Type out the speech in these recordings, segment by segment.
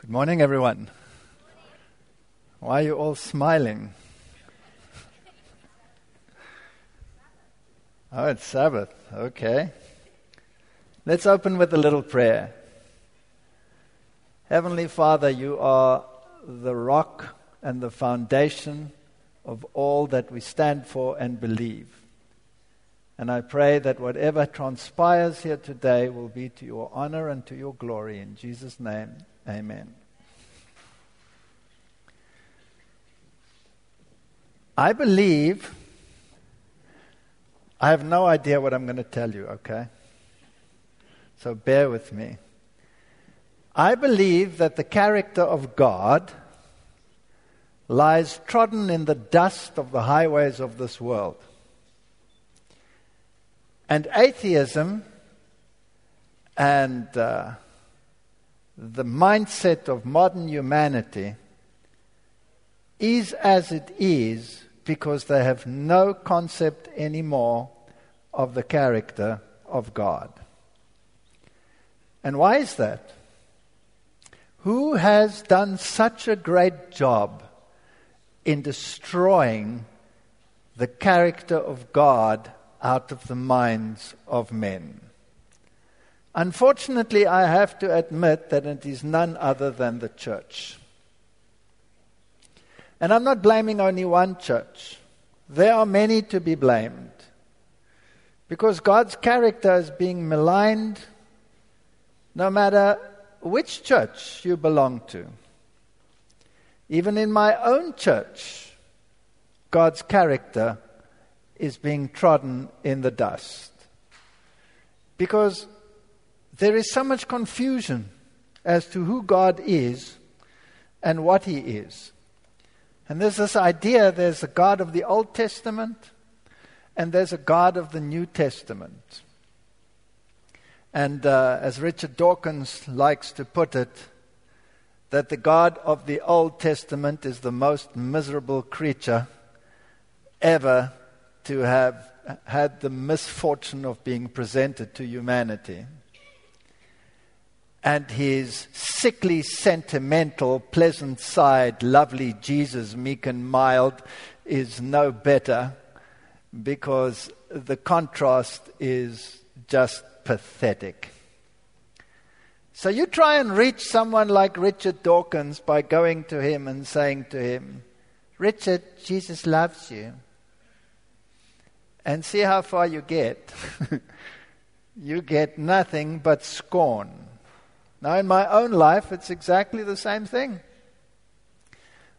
Good morning, everyone. Why are you all smiling? Oh, it's Sabbath. Okay. Let's open with a little prayer. Heavenly Father, you are the rock and the foundation of all that we stand for and believe. And I pray that whatever transpires here today will be to your honor and to your glory. In Jesus' name, amen. I believe, I have no idea what I'm going to tell you, okay? So bear with me. I believe that the character of God lies trodden in the dust of the highways of this world. And atheism and uh, the mindset of modern humanity is as it is because they have no concept anymore of the character of God. And why is that? Who has done such a great job in destroying the character of God out of the minds of men. Unfortunately, I have to admit that it is none other than the church. And I'm not blaming only one church. There are many to be blamed. Because God's character is being maligned no matter which church you belong to. Even in my own church, God's character is being trodden in the dust. Because there is so much confusion as to who God is and what He is. And there's this idea there's a God of the Old Testament and there's a God of the New Testament. And uh, as Richard Dawkins likes to put it, that the God of the Old Testament is the most miserable creature ever to have had the misfortune of being presented to humanity. And his sickly, sentimental, pleasant side, lovely Jesus, meek and mild, is no better because the contrast is just pathetic. So you try and reach someone like Richard Dawkins by going to him and saying to him, Richard, Jesus loves you and see how far you get. you get nothing but scorn. Now, in my own life, it's exactly the same thing.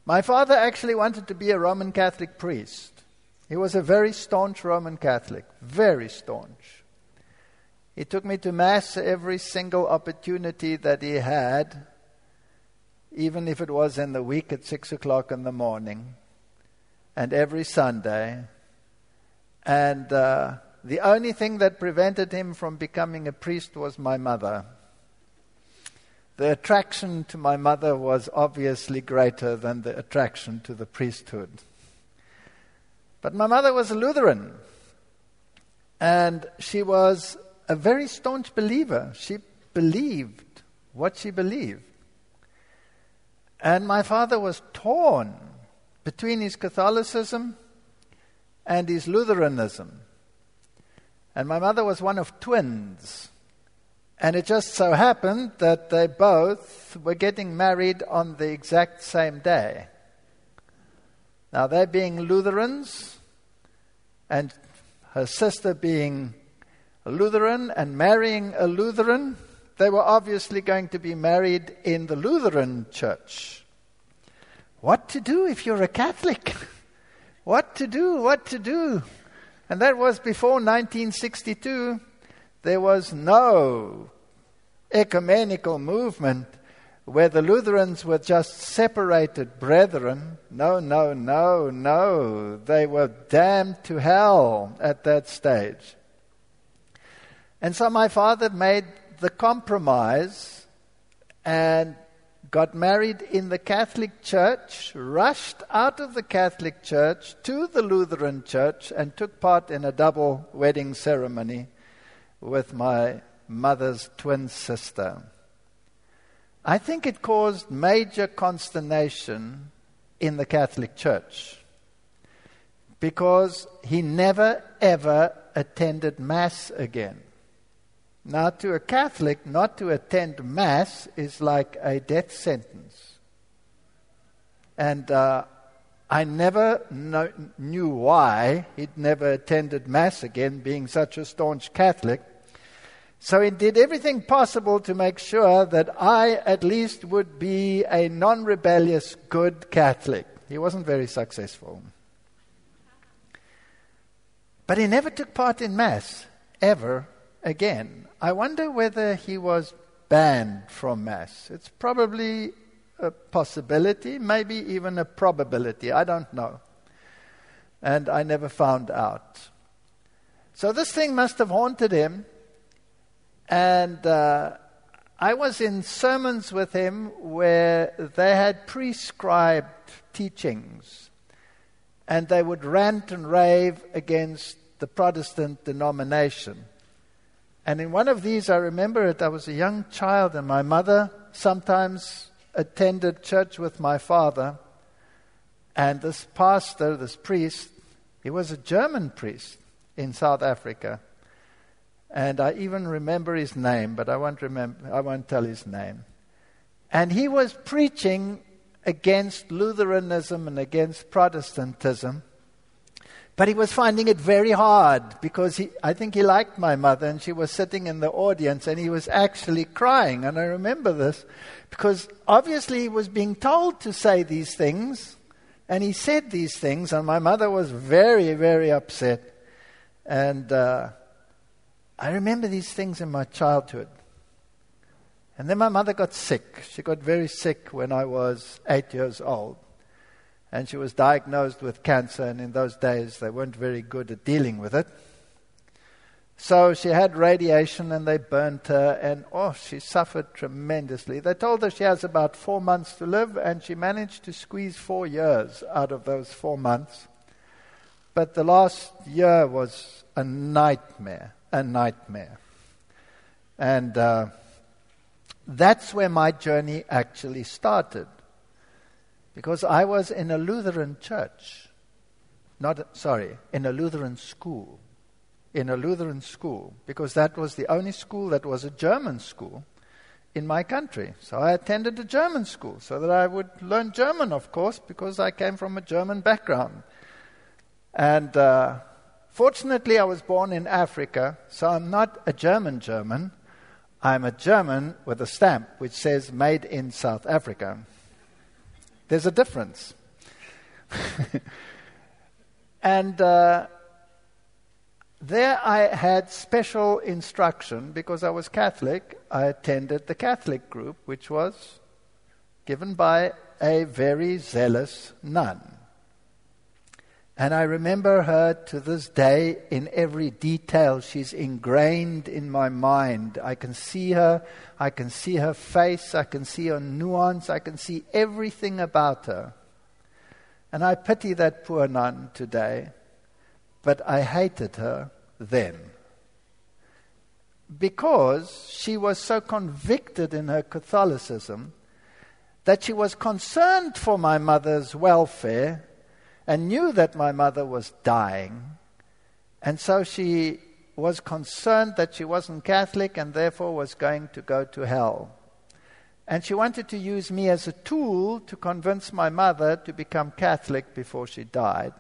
My father actually wanted to be a Roman Catholic priest. He was a very staunch Roman Catholic, very staunch. He took me to Mass every single opportunity that he had, even if it was in the week at 6 o'clock in the morning, and every Sunday. And uh, the only thing that prevented him from becoming a priest was my mother. The attraction to my mother was obviously greater than the attraction to the priesthood. But my mother was a Lutheran, and she was a very staunch believer. She believed what she believed. And my father was torn between his Catholicism and his Lutheranism. And my mother was one of twins. And it just so happened that they both were getting married on the exact same day. Now, they being Lutherans, and her sister being a Lutheran and marrying a Lutheran, they were obviously going to be married in the Lutheran church. What to do if you're a Catholic? What to do? What to do? And that was before 1962. There was no ecumenical movement where the Lutherans were just separated brethren. No, no, no, no. They were damned to hell at that stage. And so my father made the compromise and got married in the Catholic Church, rushed out of the Catholic Church to the Lutheran Church, and took part in a double wedding ceremony with my mother's twin sister. I think it caused major consternation in the Catholic Church because he never ever attended Mass again. Now, to a Catholic, not to attend Mass is like a death sentence. And uh, I never know, knew why he'd never attended Mass again, being such a staunch Catholic. So he did everything possible to make sure that I at least would be a non rebellious, good Catholic. He wasn't very successful. But he never took part in Mass, ever again. I wonder whether he was banned from Mass. It's probably a possibility, maybe even a probability. I don't know. And I never found out. So this thing must have haunted him. And uh, I was in sermons with him where they had prescribed teachings. And they would rant and rave against the Protestant denomination. And in one of these, I remember it, I was a young child, and my mother sometimes attended church with my father. And this pastor, this priest, he was a German priest in South Africa. And I even remember his name, but I won't, remember, I won't tell his name. And he was preaching against Lutheranism and against Protestantism. But he was finding it very hard because he, I think he liked my mother and she was sitting in the audience and he was actually crying. And I remember this because obviously he was being told to say these things and he said these things and my mother was very, very upset. And uh, I remember these things in my childhood. And then my mother got sick. She got very sick when I was eight years old and she was diagnosed with cancer, and in those days they weren't very good at dealing with it. So she had radiation and they burnt her, and oh, she suffered tremendously. They told her she has about four months to live, and she managed to squeeze four years out of those four months. But the last year was a nightmare, a nightmare. And uh, that's where my journey actually started. Because I was in a Lutheran church. Not, sorry, in a Lutheran school. In a Lutheran school. Because that was the only school that was a German school in my country. So I attended a German school so that I would learn German, of course, because I came from a German background. And uh, fortunately, I was born in Africa, so I'm not a German German. I'm a German with a stamp which says made in South Africa. There's a difference. and uh, there I had special instruction because I was Catholic. I attended the Catholic group, which was given by a very zealous nun. And I remember her to this day in every detail. She's ingrained in my mind. I can see her. I can see her face. I can see her nuance. I can see everything about her. And I pity that poor nun today. But I hated her then. Because she was so convicted in her Catholicism that she was concerned for my mother's welfare and knew that my mother was dying. And so she was concerned that she wasn't Catholic and therefore was going to go to hell. And she wanted to use me as a tool to convince my mother to become Catholic before she died.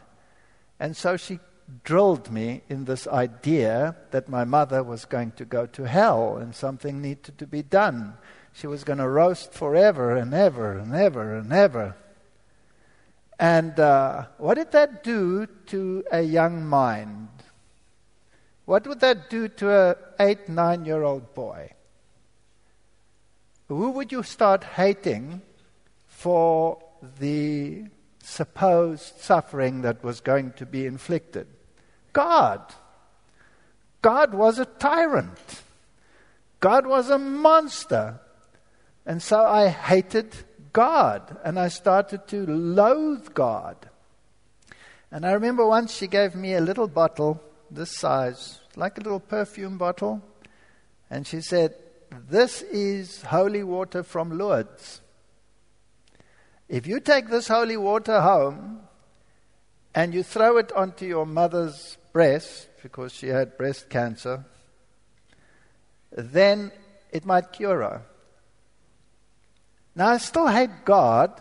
And so she drilled me in this idea that my mother was going to go to hell and something needed to be done. She was going to roast forever and ever and ever and ever. And uh, what did that do to a young mind? What would that do to an eight, nine year old boy? Who would you start hating for the supposed suffering that was going to be inflicted? God. God was a tyrant. God was a monster. And so I hated God, and I started to loathe God. And I remember once she gave me a little bottle this size, like a little perfume bottle, and she said, this is holy water from Lourdes. If you take this holy water home and you throw it onto your mother's breast, because she had breast cancer, then it might cure her. Now, I still hate God,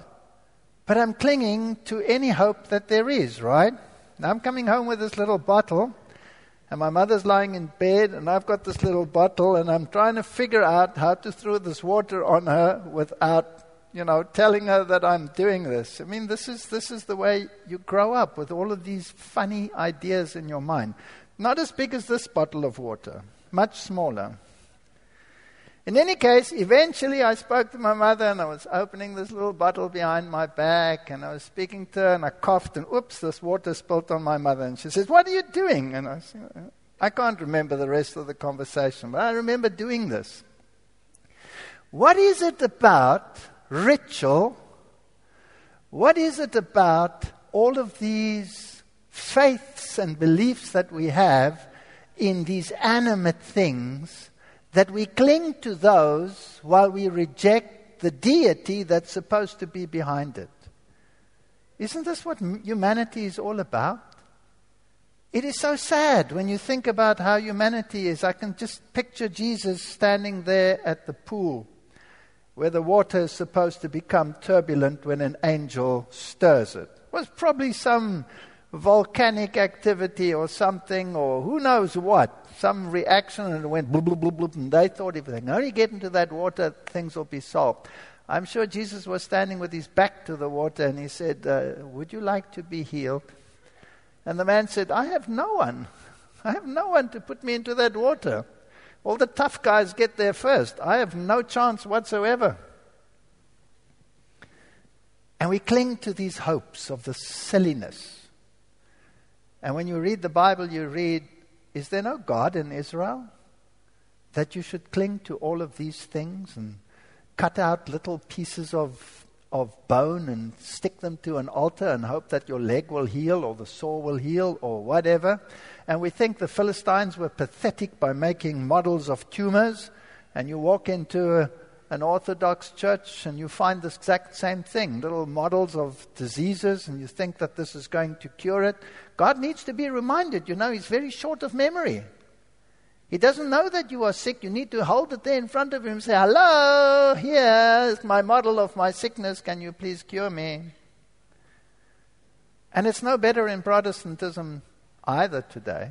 but I'm clinging to any hope that there is, right? Now, I'm coming home with this little bottle, and my mother's lying in bed, and I've got this little bottle, and I'm trying to figure out how to throw this water on her without, you know, telling her that I'm doing this. I mean, this is, this is the way you grow up with all of these funny ideas in your mind. Not as big as this bottle of water, much smaller. In any case, eventually I spoke to my mother and I was opening this little bottle behind my back and I was speaking to her and I coughed and oops, this water spilt on my mother. And she says, What are you doing? And I said, I can't remember the rest of the conversation, but I remember doing this. What is it about ritual? What is it about all of these faiths and beliefs that we have in these animate things? That we cling to those while we reject the deity that's supposed to be behind it. Isn't this what humanity is all about? It is so sad when you think about how humanity is. I can just picture Jesus standing there at the pool where the water is supposed to become turbulent when an angel stirs it. It was probably some volcanic activity or something, or who knows what, some reaction, and it went blub, blub, blub, blub, and they thought if they can only get into that water, things will be solved. I'm sure Jesus was standing with his back to the water, and he said, uh, Would you like to be healed? And the man said, I have no one. I have no one to put me into that water. All the tough guys get there first. I have no chance whatsoever. And we cling to these hopes of the silliness and when you read the Bible, you read, Is there no God in Israel? That you should cling to all of these things and cut out little pieces of, of bone and stick them to an altar and hope that your leg will heal or the sore will heal or whatever. And we think the Philistines were pathetic by making models of tumors. And you walk into a, an Orthodox church and you find the exact same thing little models of diseases, and you think that this is going to cure it. God needs to be reminded, you know, He's very short of memory. He doesn't know that you are sick. You need to hold it there in front of Him and say, Hello, here is my model of my sickness. Can you please cure me? And it's no better in Protestantism either today.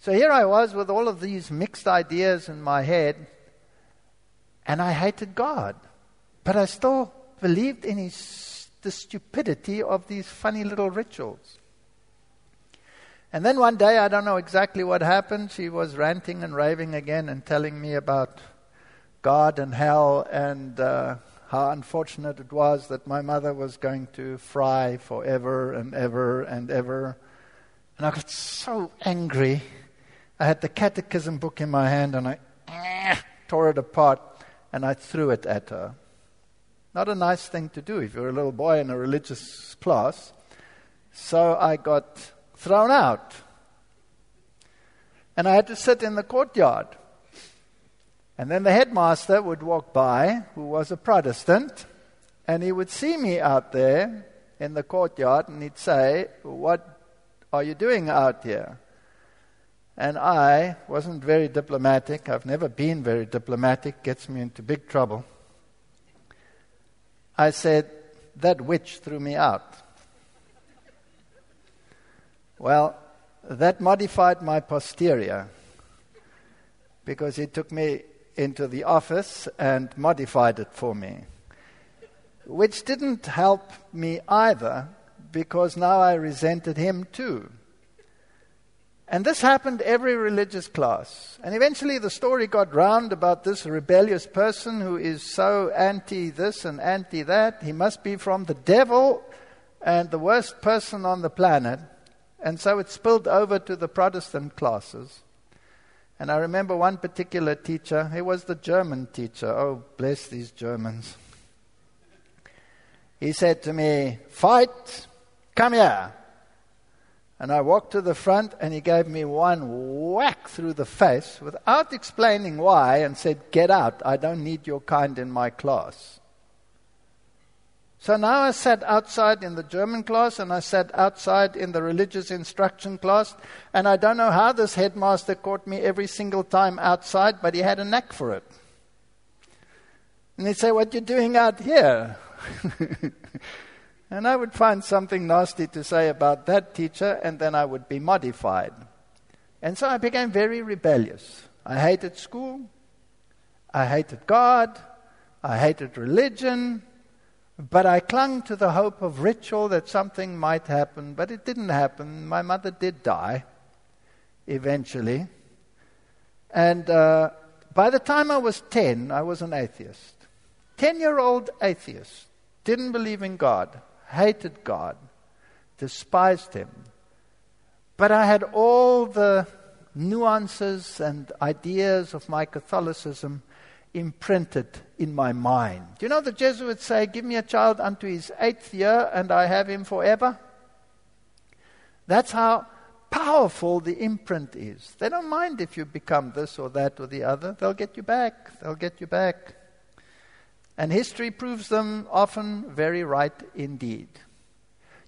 So here I was with all of these mixed ideas in my head and I hated God. But I still believed in his, the stupidity of these funny little rituals. And then one day, I don't know exactly what happened, she was ranting and raving again and telling me about God and hell and uh, how unfortunate it was that my mother was going to fry forever and ever and ever. And I got so angry. I had the catechism book in my hand and I eh, tore it apart and I threw it at her. Not a nice thing to do if you're a little boy in a religious class. So I got thrown out. And I had to sit in the courtyard. And then the headmaster would walk by, who was a Protestant, and he would see me out there in the courtyard and he'd say, What are you doing out here? And I wasn't very diplomatic. I've never been very diplomatic, gets me into big trouble. I said, That witch threw me out. Well, that modified my posterior because he took me into the office and modified it for me, which didn't help me either because now I resented him too. And this happened every religious class. And eventually the story got round about this rebellious person who is so anti this and anti that. He must be from the devil and the worst person on the planet. And so it spilled over to the Protestant classes. And I remember one particular teacher, he was the German teacher. Oh, bless these Germans. He said to me, Veith, come here. And I walked to the front, and he gave me one whack through the face without explaining why and said, Get out. I don't need your kind in my class. So now I sat outside in the German class and I sat outside in the religious instruction class. And I don't know how this headmaster caught me every single time outside, but he had a knack for it. And he'd say, What are you doing out here? And I would find something nasty to say about that teacher, and then I would be modified. And so I became very rebellious. I hated school. I hated God. I hated religion. But I clung to the hope of ritual that something might happen, but it didn't happen. My mother did die eventually. And uh, by the time I was 10, I was an atheist. 10 year old atheist. Didn't believe in God hated God, despised Him. But I had all the nuances and ideas of my Catholicism imprinted in my mind. You know the Jesuits say, Give me a child unto his eighth year and I have him forever? That's how powerful the imprint is. They don't mind if you become this or that or the other, they'll get you back. They'll get you back. And history proves them often very right indeed.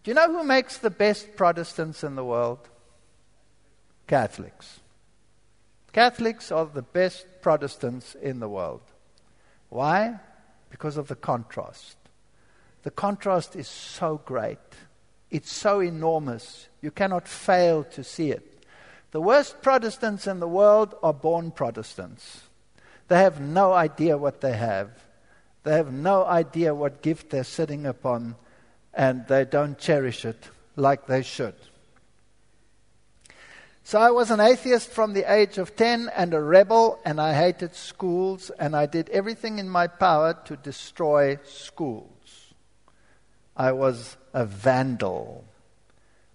Do you know who makes the best Protestants in the world? Catholics. Catholics are the best Protestants in the world. Why? Because of the contrast. The contrast is so great. It's so enormous. You cannot fail to see it. The worst Protestants in the world are born Protestants. They have no idea what they have. They have no idea what gift they're sitting upon, and they don't cherish it like they should. So I was an atheist from the age of 10 and a rebel, and I hated schools, and I did everything in my power to destroy schools. I was a vandal.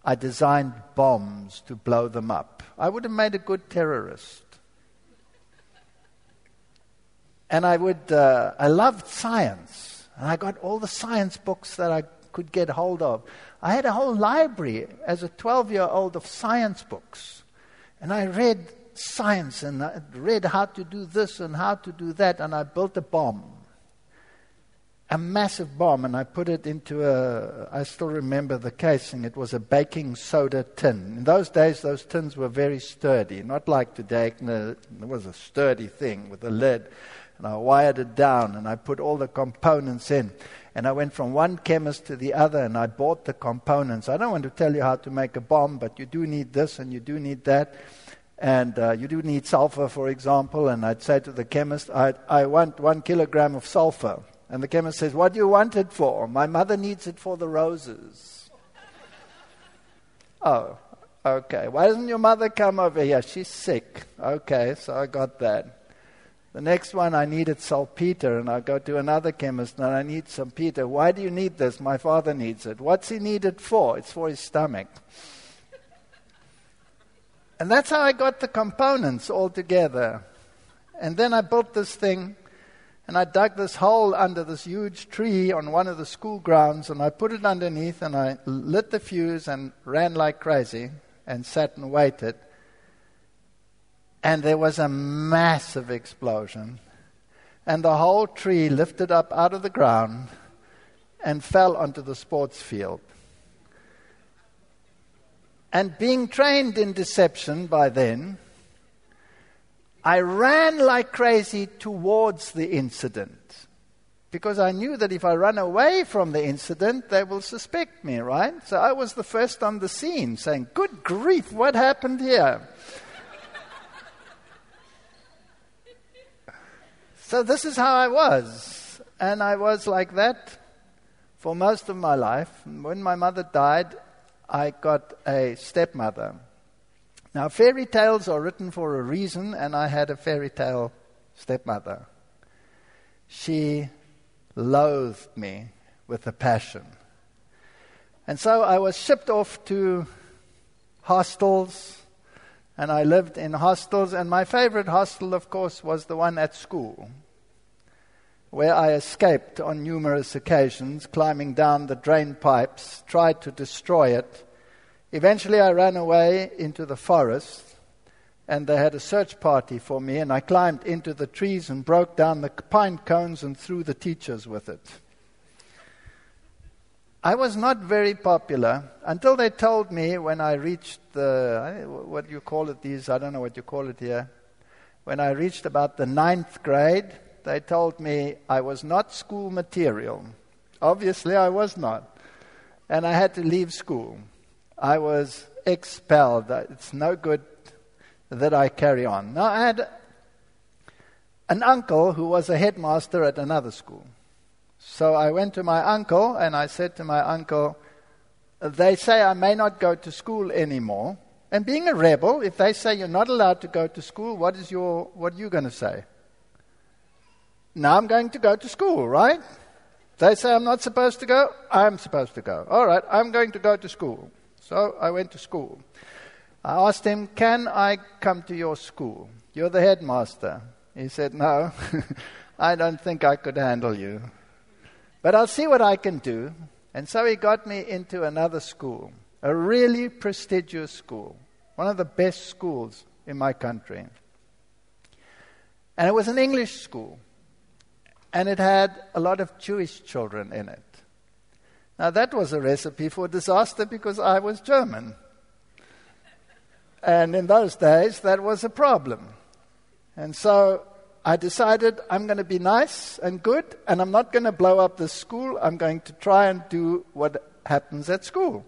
I designed bombs to blow them up. I would have made a good terrorist. And I would, uh, I loved science. And I got all the science books that I could get hold of. I had a whole library as a 12 year old of science books. And I read science and I read how to do this and how to do that. And I built a bomb. A massive bomb, and I put it into a. I still remember the casing. It was a baking soda tin. In those days, those tins were very sturdy, not like today. It was a sturdy thing with a lid and I wired it down and I put all the components in. And I went from one chemist to the other and I bought the components. I don't want to tell you how to make a bomb, but you do need this and you do need that. And uh, you do need sulfur, for example. And I'd say to the chemist, I, I want one kilogram of sulfur. And the chemist says, What do you want it for? My mother needs it for the roses. oh, okay. Why doesn't your mother come over here? She's sick. Okay, so I got that. The next one, I needed saltpeter, and I go to another chemist and I need saltpeter. Why do you need this? My father needs it. What's he need it for? It's for his stomach. and that's how I got the components all together. And then I built this thing, and I dug this hole under this huge tree on one of the school grounds, and I put it underneath, and I lit the fuse and ran like crazy and sat and waited and there was a massive explosion, and the whole tree lifted up out of the ground and fell onto the sports field. And being trained in deception by then, I ran like crazy towards the incident because I knew that if I run away from the incident, they will suspect me, right? So I was the first on the scene saying, Good grief, what happened here? So this is how I was. And I was like that for most of my life. When my mother died, I got a stepmother. Now, fairy tales are written for a reason, and I had a fairy tale stepmother. She loathed me with a passion. And so I was shipped off to hostels, and I lived in hostels. And my favorite hostel, of course, was the one at school, where I escaped on numerous occasions, climbing down the drain pipes, tried to destroy it, Eventually, I ran away into the forest, and they had a search party for me, and I climbed into the trees and broke down the pine cones and threw the teachers with it. I was not very popular until they told me when I reached the, what you call it these, I don't know what you call it here. When I reached about the ninth grade, they told me I was not school material. Obviously, I was not. And I had to leave school. I was expelled. It's no good that I carry on. Now, I had an uncle who was a headmaster at another school. So I went to my uncle and I said to my uncle, They say I may not go to school anymore. And being a rebel, if they say you're not allowed to go to school, what, is your, what are you going to say? Now I'm going to go to school, right? They say I'm not supposed to go, I'm supposed to go. All right, I'm going to go to school. So I went to school. I asked him, Can I come to your school? You're the headmaster. He said, No, I don't think I could handle you. But I'll see what I can do. And so he got me into another school, a really prestigious school, one of the best schools in my country. And it was an English school, and it had a lot of Jewish children in it. Now, that was a recipe for disaster because I was German. And in those days, that was a problem. And so I decided I'm going to be nice and good, and I'm not going to blow up the school. I'm going to try and do what happens at school.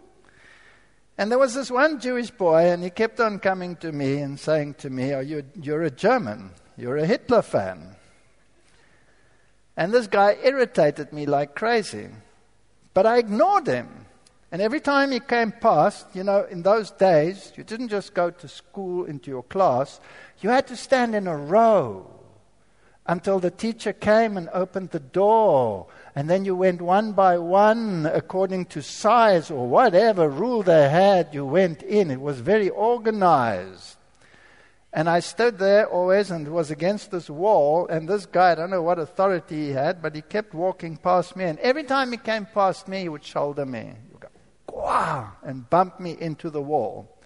And there was this one Jewish boy, and he kept on coming to me and saying to me, oh, you, You're a German. You're a Hitler fan. And this guy irritated me like crazy. But I ignored him. And every time he came past, you know, in those days, you didn't just go to school into your class, you had to stand in a row until the teacher came and opened the door. And then you went one by one according to size or whatever rule they had, you went in. It was very organized. And I stood there always and was against this wall. And this guy, I don't know what authority he had, but he kept walking past me. And every time he came past me, he would shoulder me. He would go, and bump me into the wall.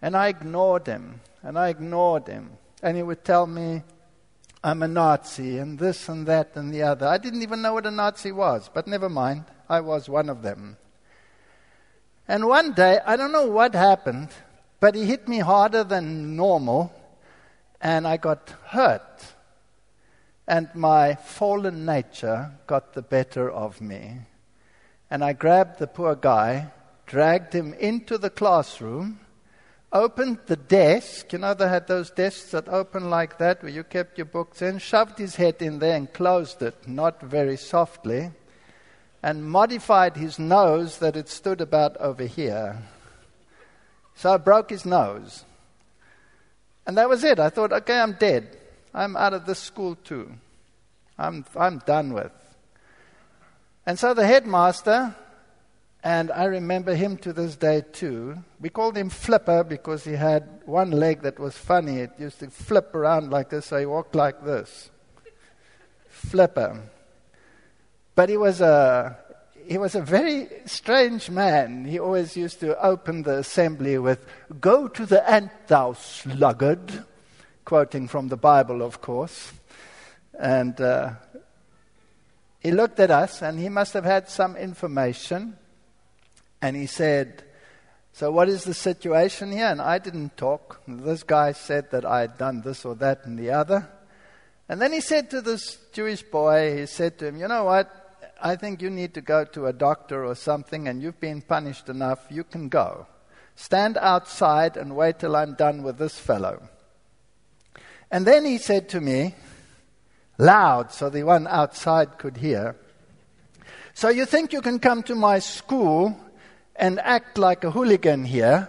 And I ignored him. And I ignored him. And he would tell me, I'm a Nazi, and this and that and the other. I didn't even know what a Nazi was, but never mind. I was one of them. And one day, I don't know what happened, but he hit me harder than normal, and I got hurt. And my fallen nature got the better of me. And I grabbed the poor guy, dragged him into the classroom, opened the desk. You know, they had those desks that open like that where you kept your books in, shoved his head in there and closed it, not very softly, and modified his nose that it stood about over here. So I broke his nose. And that was it. I thought, okay, I'm dead. I'm out of this school too. I'm, I'm done with. And so the headmaster, and I remember him to this day too. We called him Flipper because he had one leg that was funny. It used to flip around like this, so he walked like this. Flipper. But he was a he was a very strange man. He always used to open the assembly with, Go to the ant, thou sluggard, quoting from the Bible, of course. And uh, he looked at us, and he must have had some information. And he said, So, what is the situation here? And I didn't talk. This guy said that I had done this or that and the other. And then he said to this Jewish boy, he said to him, You know what? I think you need to go to a doctor or something, and you've been punished enough, you can go. Stand outside and wait till I'm done with this fellow. And then he said to me, loud, so the one outside could hear, So you think you can come to my school and act like a hooligan here?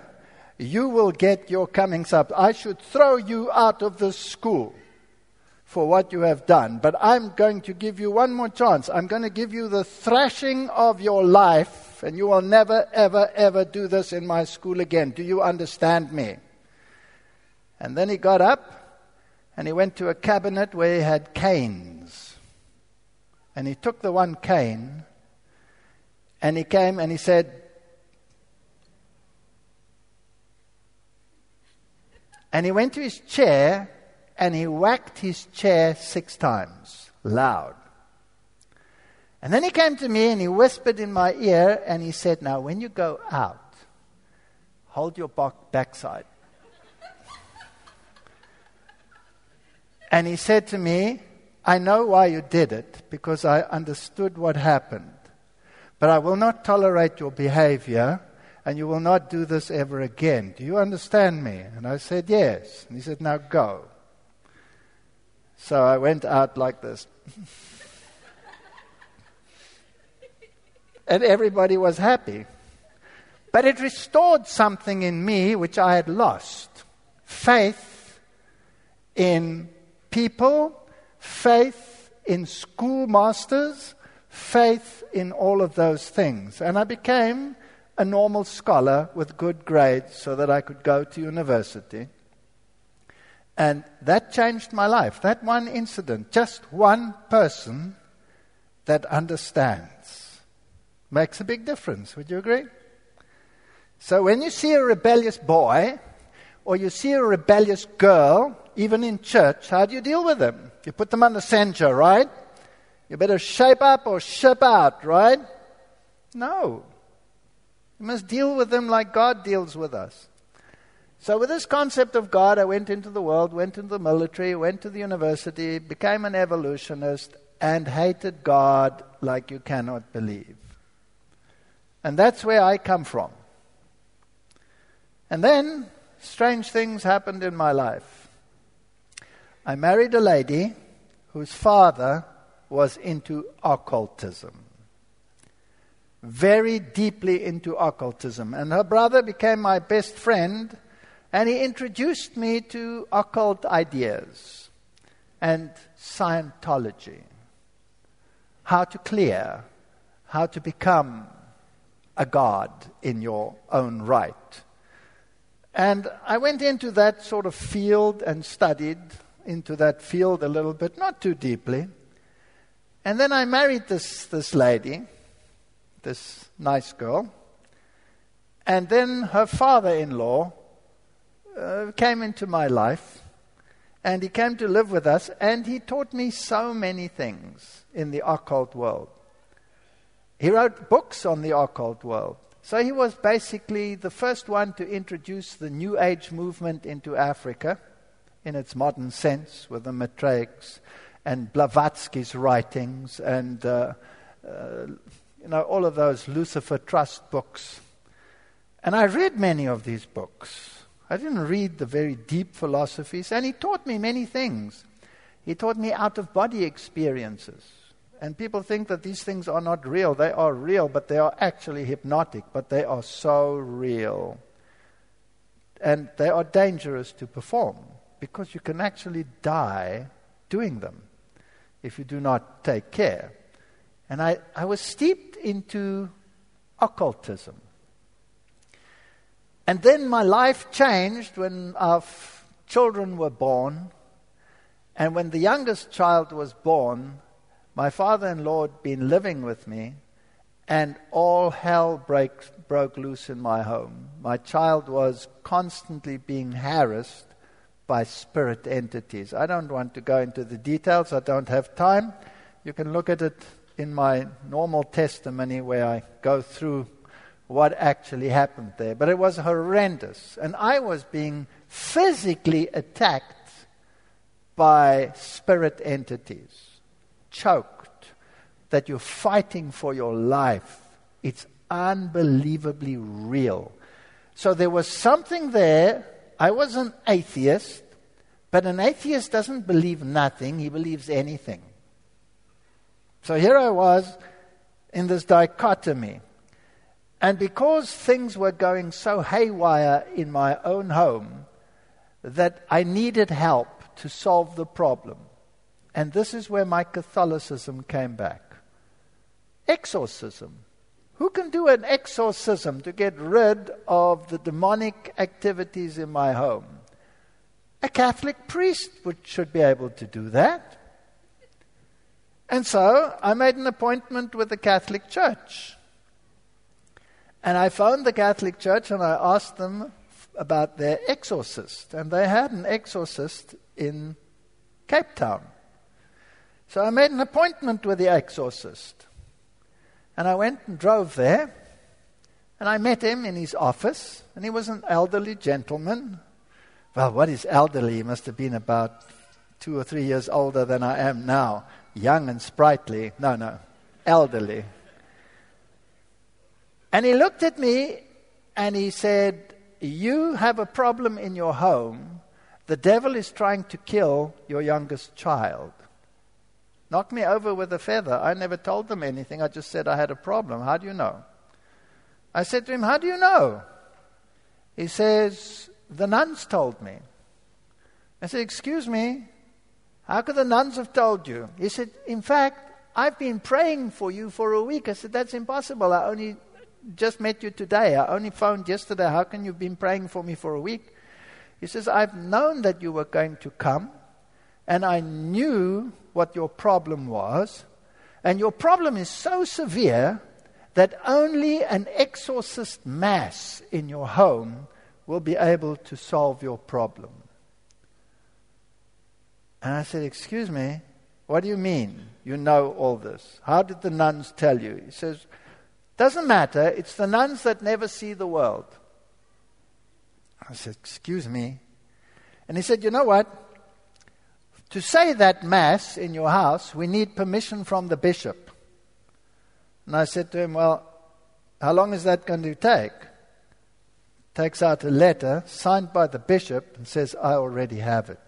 You will get your comings up. I should throw you out of the school for what you have done, but I'm going to give you one more chance. I'm going to give you the thrashing of your life, and you will never, ever, ever do this in my school again. Do you understand me? And then he got up and he went to a cabinet where he had canes. And he took the one cane and he came and he said, And he went to his chair and he whacked his chair six times, loud. And then he came to me and he whispered in my ear and he said, Now, when you go out, hold your backside. and he said to me, I know why you did it because I understood what happened. But I will not tolerate your behavior and you will not do this ever again. Do you understand me? And I said, Yes. And he said, Now go. So I went out like this. and everybody was happy. But it restored something in me which I had lost faith in people, faith in schoolmasters, faith in all of those things. And I became a normal scholar with good grades so that I could go to university. And that changed my life. That one incident, just one person that understands, makes a big difference. Would you agree? So when you see a rebellious boy or you see a rebellious girl, even in church, how do you deal with them? You put them on the censure, right? You better shape up or ship out, right? No. You must deal with them like God deals with us. So, with this concept of God, I went into the world, went into the military, went to the university, became an evolutionist, and hated God like you cannot believe. And that's where I come from. And then, strange things happened in my life. I married a lady whose father was into occultism very deeply into occultism. And her brother became my best friend, and he introduced me to occult ideas and Scientology. How to clear, how to become a god in your own right. And I went into that sort of field and studied into that field a little bit, not too deeply. And then I married this, this lady this nice girl. And then her father in law uh, came into my life, and he came to live with us, and he taught me so many things in the occult world. He wrote books on the occult world. So he was basically the first one to introduce the New Age movement into Africa in its modern sense with the Maitreyiks and Blavatsky's writings and uh, uh, you know, all of those Lucifer Trust books. And I read many of these books. I didn't read the very deep philosophies, and he taught me many things. He taught me out of body experiences. And people think that these things are not real. They are real, but they are actually hypnotic, but they are so real. And they are dangerous to perform because you can actually die doing them if you do not take care. And I, I was steeped into occultism. And then my life changed when our f- children were born. And when the youngest child was born, my father in law had been living with me, and all hell break, broke loose in my home. My child was constantly being harassed by spirit entities. I don't want to go into the details, I don't have time. You can look at it in my normal testimony where I go through what actually happened there. But it was horrendous. And I was being physically attacked by spirit entities, choked, that you're fighting for your life. It's unbelievably real. So there was something there. I was an atheist, but an atheist doesn't believe nothing, he believes anything. So here I was in this dichotomy. And because things were going so haywire in my own home, that I needed help to solve the problem. And this is where my Catholicism came back. Exorcism. Who can do an exorcism to get rid of the demonic activities in my home? A Catholic priest would, should be able to do that. And so I made an appointment with the Catholic Church. And I phoned the Catholic Church and I asked them about their exorcist, and they had an exorcist in Cape Town. So I made an appointment with the exorcist. And I went and drove there, and I met him in his office, and he was an elderly gentleman. Well, what is elderly? He must have been about two or three years older than I am now. Young and sprightly. No, no, elderly. And he looked at me and he said, You have a problem in your home. The devil is trying to kill your youngest child. Knock me over with a feather. I never told them anything. I just said I had a problem. How do you know? I said to him, How do you know? He says, The nuns told me. I said, Excuse me, how could the nuns have told you? He said, In fact, I've been praying for you for a week. I said, That's impossible. I only just met you today. I only phoned yesterday. How can you have been praying for me for a week? He says, I've known that you were going to come, and I knew what your problem was. And your problem is so severe that only an exorcist mass in your home will be able to solve your problem. And I said, Excuse me, what do you mean you know all this? How did the nuns tell you? He says, Doesn't matter, it's the nuns that never see the world. I said, Excuse me. And he said, You know what? To say that Mass in your house, we need permission from the bishop. And I said to him, Well, how long is that going to take? Takes out a letter signed by the bishop and says, I already have it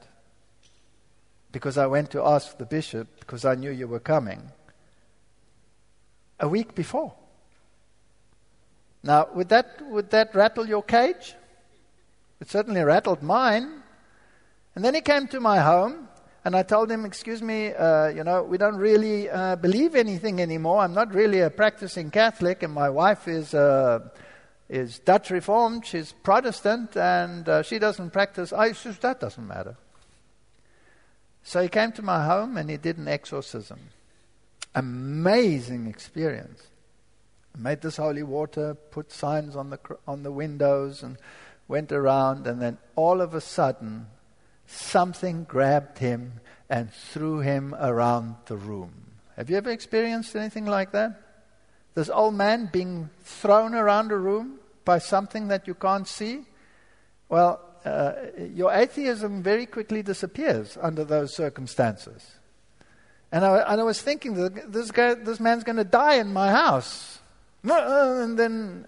because I went to ask the bishop because I knew you were coming a week before. Now, would that, would that rattle your cage? It certainly rattled mine. And then he came to my home, and I told him, Excuse me, uh, you know, we don't really uh, believe anything anymore. I'm not really a practicing Catholic, and my wife is, uh, is Dutch Reformed. She's Protestant, and uh, she doesn't practice. I says, That doesn't matter. So he came to my home and he did an exorcism. Amazing experience. Made this holy water, put signs on the, on the windows, and went around. And then all of a sudden, something grabbed him and threw him around the room. Have you ever experienced anything like that? This old man being thrown around a room by something that you can't see? Well, uh, your atheism very quickly disappears under those circumstances. And I, and I was thinking, this, guy, this man's going to die in my house. And then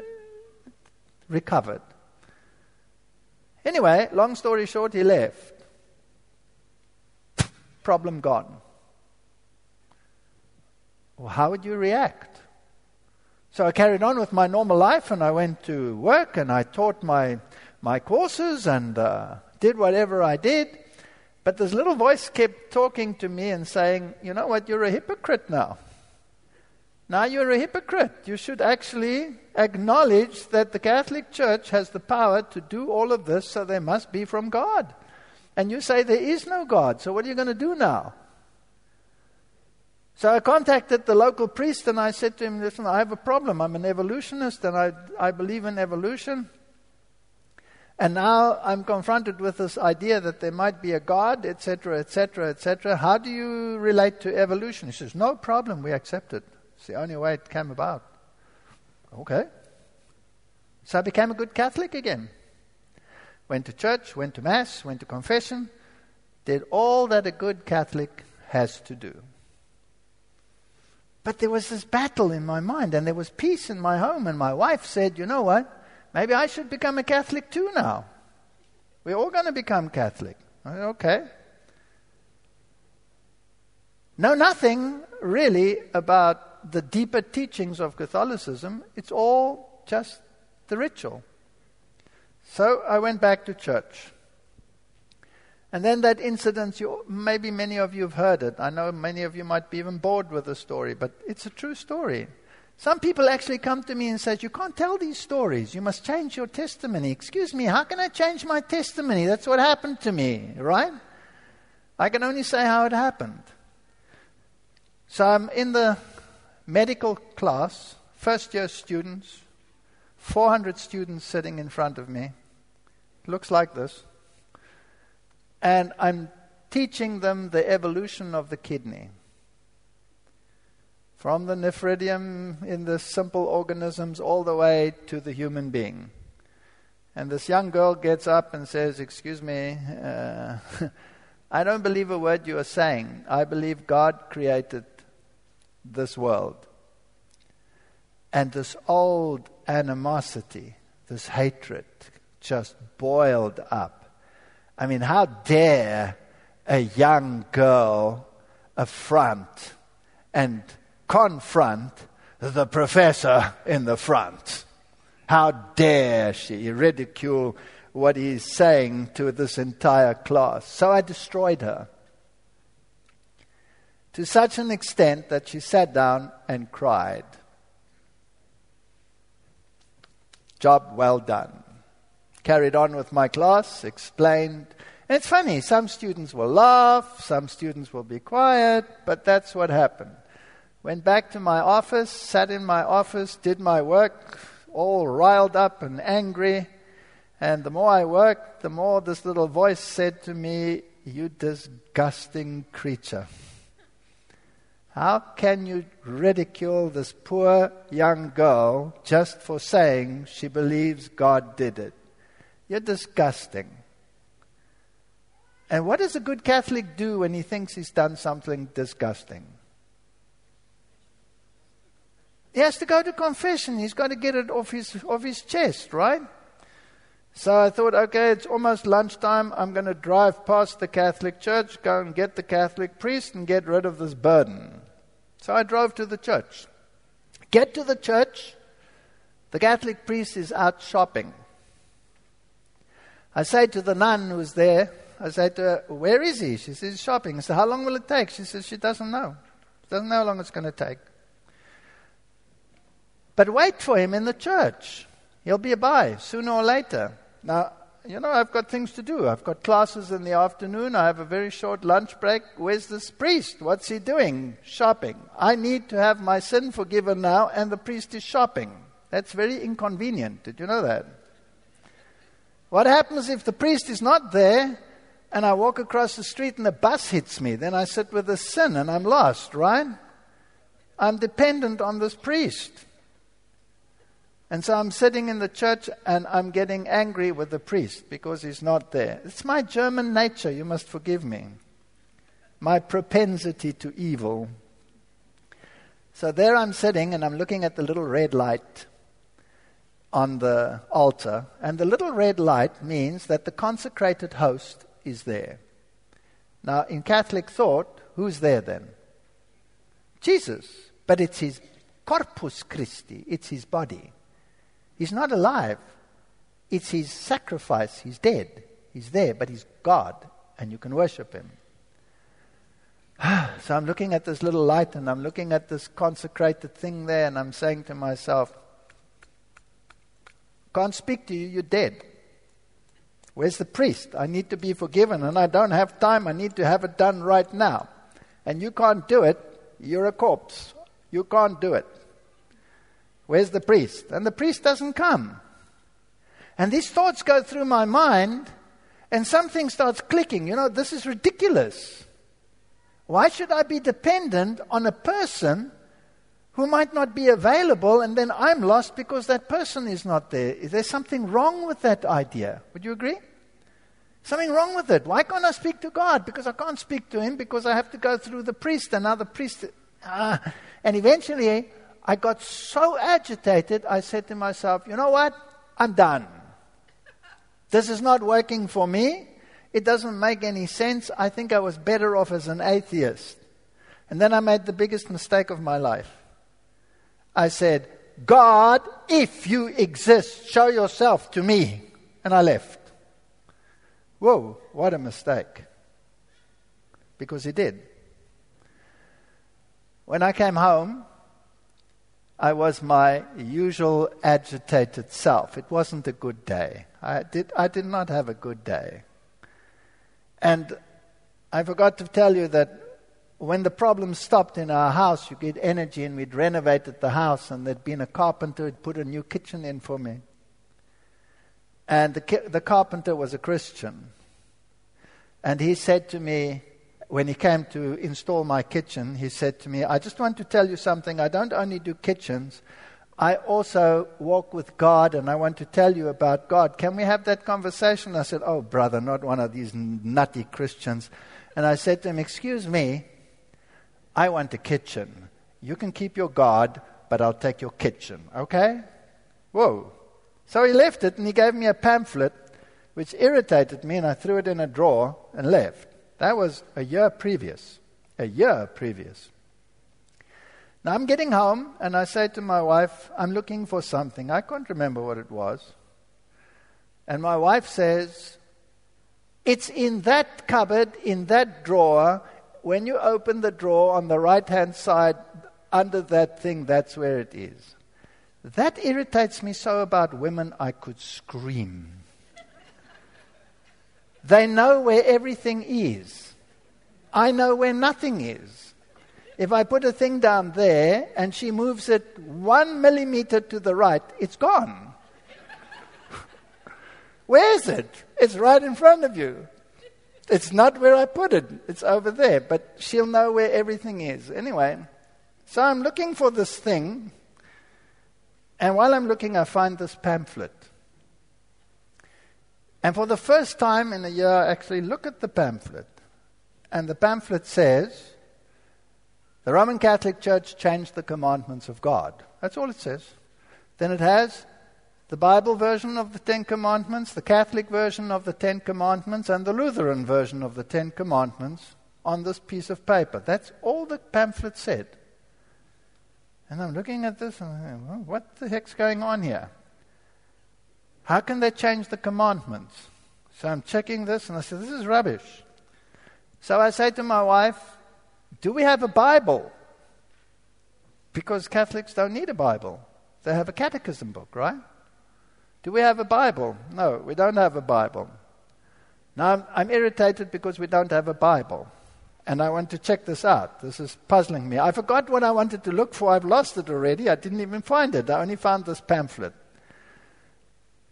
recovered. Anyway, long story short, he left. Problem gone. Well, how would you react? So I carried on with my normal life and I went to work and I taught my my courses and uh, did whatever I did. But this little voice kept talking to me and saying, You know what? You're a hypocrite now. Now you're a hypocrite. You should actually acknowledge that the Catholic Church has the power to do all of this, so they must be from God. And you say there is no God, so what are you going to do now? So I contacted the local priest and I said to him, Listen, I have a problem. I'm an evolutionist and I, I believe in evolution. And now I'm confronted with this idea that there might be a God, etc., etc., etc. How do you relate to evolution? He says, No problem, we accept it. It's the only way it came about. Okay. So I became a good Catholic again. Went to church, went to Mass, went to confession, did all that a good Catholic has to do. But there was this battle in my mind, and there was peace in my home, and my wife said, You know what? Maybe I should become a Catholic too now. We're all going to become Catholic. Okay. Know nothing really about the deeper teachings of Catholicism. It's all just the ritual. So I went back to church. And then that incident, you, maybe many of you have heard it. I know many of you might be even bored with the story, but it's a true story. Some people actually come to me and say, You can't tell these stories. You must change your testimony. Excuse me, how can I change my testimony? That's what happened to me, right? I can only say how it happened. So I'm in the medical class, first year students, 400 students sitting in front of me. looks like this. And I'm teaching them the evolution of the kidney. From the nephridium in the simple organisms all the way to the human being. And this young girl gets up and says, Excuse me, uh, I don't believe a word you are saying. I believe God created this world. And this old animosity, this hatred, just boiled up. I mean, how dare a young girl affront and confront the professor in the front? How dare she ridicule what he's saying to this entire class? So I destroyed her to such an extent that she sat down and cried. Job well done. Carried on with my class, explained. It's funny, some students will laugh, some students will be quiet, but that's what happened. Went back to my office, sat in my office, did my work, all riled up and angry. And the more I worked, the more this little voice said to me, You disgusting creature. How can you ridicule this poor young girl just for saying she believes God did it? You're disgusting. And what does a good Catholic do when he thinks he's done something disgusting? He has to go to confession. He's got to get it off his, off his chest, right? So I thought, okay, it's almost lunchtime. I'm going to drive past the Catholic church, go and get the Catholic priest, and get rid of this burden. So I drove to the church. Get to the church. The Catholic priest is out shopping. I say to the nun who's there, I say to her, Where is he? She says, he's Shopping. I say, How long will it take? She says, She doesn't know. She doesn't know how long it's going to take. But wait for him in the church. He'll be a by sooner or later. Now, you know, I've got things to do. I've got classes in the afternoon. I have a very short lunch break. Where's this priest? What's he doing? Shopping. I need to have my sin forgiven now, and the priest is shopping. That's very inconvenient. Did you know that? What happens if the priest is not there and I walk across the street and the bus hits me? Then I sit with the sin and I'm lost, right? I'm dependent on this priest. And so I'm sitting in the church and I'm getting angry with the priest because he's not there. It's my German nature, you must forgive me. My propensity to evil. So there I'm sitting and I'm looking at the little red light on the altar. And the little red light means that the consecrated host is there. Now, in Catholic thought, who's there then? Jesus. But it's his corpus Christi, it's his body. He's not alive. It's his sacrifice. He's dead. He's there, but he's God, and you can worship him. so I'm looking at this little light and I'm looking at this consecrated thing there, and I'm saying to myself, Can't speak to you, you're dead. Where's the priest? I need to be forgiven, and I don't have time. I need to have it done right now. And you can't do it. You're a corpse. You can't do it. Where's the priest? And the priest doesn't come. And these thoughts go through my mind, and something starts clicking. You know, this is ridiculous. Why should I be dependent on a person who might not be available, and then I'm lost because that person is not there? Is there something wrong with that idea? Would you agree? Something wrong with it. Why can't I speak to God? Because I can't speak to Him because I have to go through the priest, the priest. Ah. And eventually, I got so agitated, I said to myself, you know what? I'm done. This is not working for me. It doesn't make any sense. I think I was better off as an atheist. And then I made the biggest mistake of my life. I said, God, if you exist, show yourself to me. And I left. Whoa, what a mistake. Because he did. When I came home, I was my usual agitated self. It wasn't a good day. I did, I did not have a good day. And I forgot to tell you that when the problem stopped in our house, you get energy, and we'd renovated the house, and there'd been a carpenter who'd put a new kitchen in for me. And the, the carpenter was a Christian. And he said to me, when he came to install my kitchen, he said to me, I just want to tell you something. I don't only do kitchens, I also walk with God and I want to tell you about God. Can we have that conversation? I said, Oh, brother, not one of these nutty Christians. And I said to him, Excuse me, I want a kitchen. You can keep your God, but I'll take your kitchen, okay? Whoa. So he left it and he gave me a pamphlet which irritated me, and I threw it in a drawer and left. That was a year previous. A year previous. Now I'm getting home, and I say to my wife, I'm looking for something. I can't remember what it was. And my wife says, It's in that cupboard, in that drawer. When you open the drawer on the right hand side, under that thing, that's where it is. That irritates me so about women, I could scream. They know where everything is. I know where nothing is. If I put a thing down there and she moves it one millimeter to the right, it's gone. where is it? It's right in front of you. It's not where I put it, it's over there, but she'll know where everything is. Anyway, so I'm looking for this thing, and while I'm looking, I find this pamphlet. And for the first time in a year, I actually look at the pamphlet. And the pamphlet says, the Roman Catholic Church changed the commandments of God. That's all it says. Then it has the Bible version of the Ten Commandments, the Catholic version of the Ten Commandments, and the Lutheran version of the Ten Commandments on this piece of paper. That's all the pamphlet said. And I'm looking at this and I'm thinking, well, what the heck's going on here? How can they change the commandments? So I'm checking this and I said, This is rubbish. So I say to my wife, Do we have a Bible? Because Catholics don't need a Bible. They have a catechism book, right? Do we have a Bible? No, we don't have a Bible. Now I'm, I'm irritated because we don't have a Bible. And I want to check this out. This is puzzling me. I forgot what I wanted to look for. I've lost it already. I didn't even find it. I only found this pamphlet.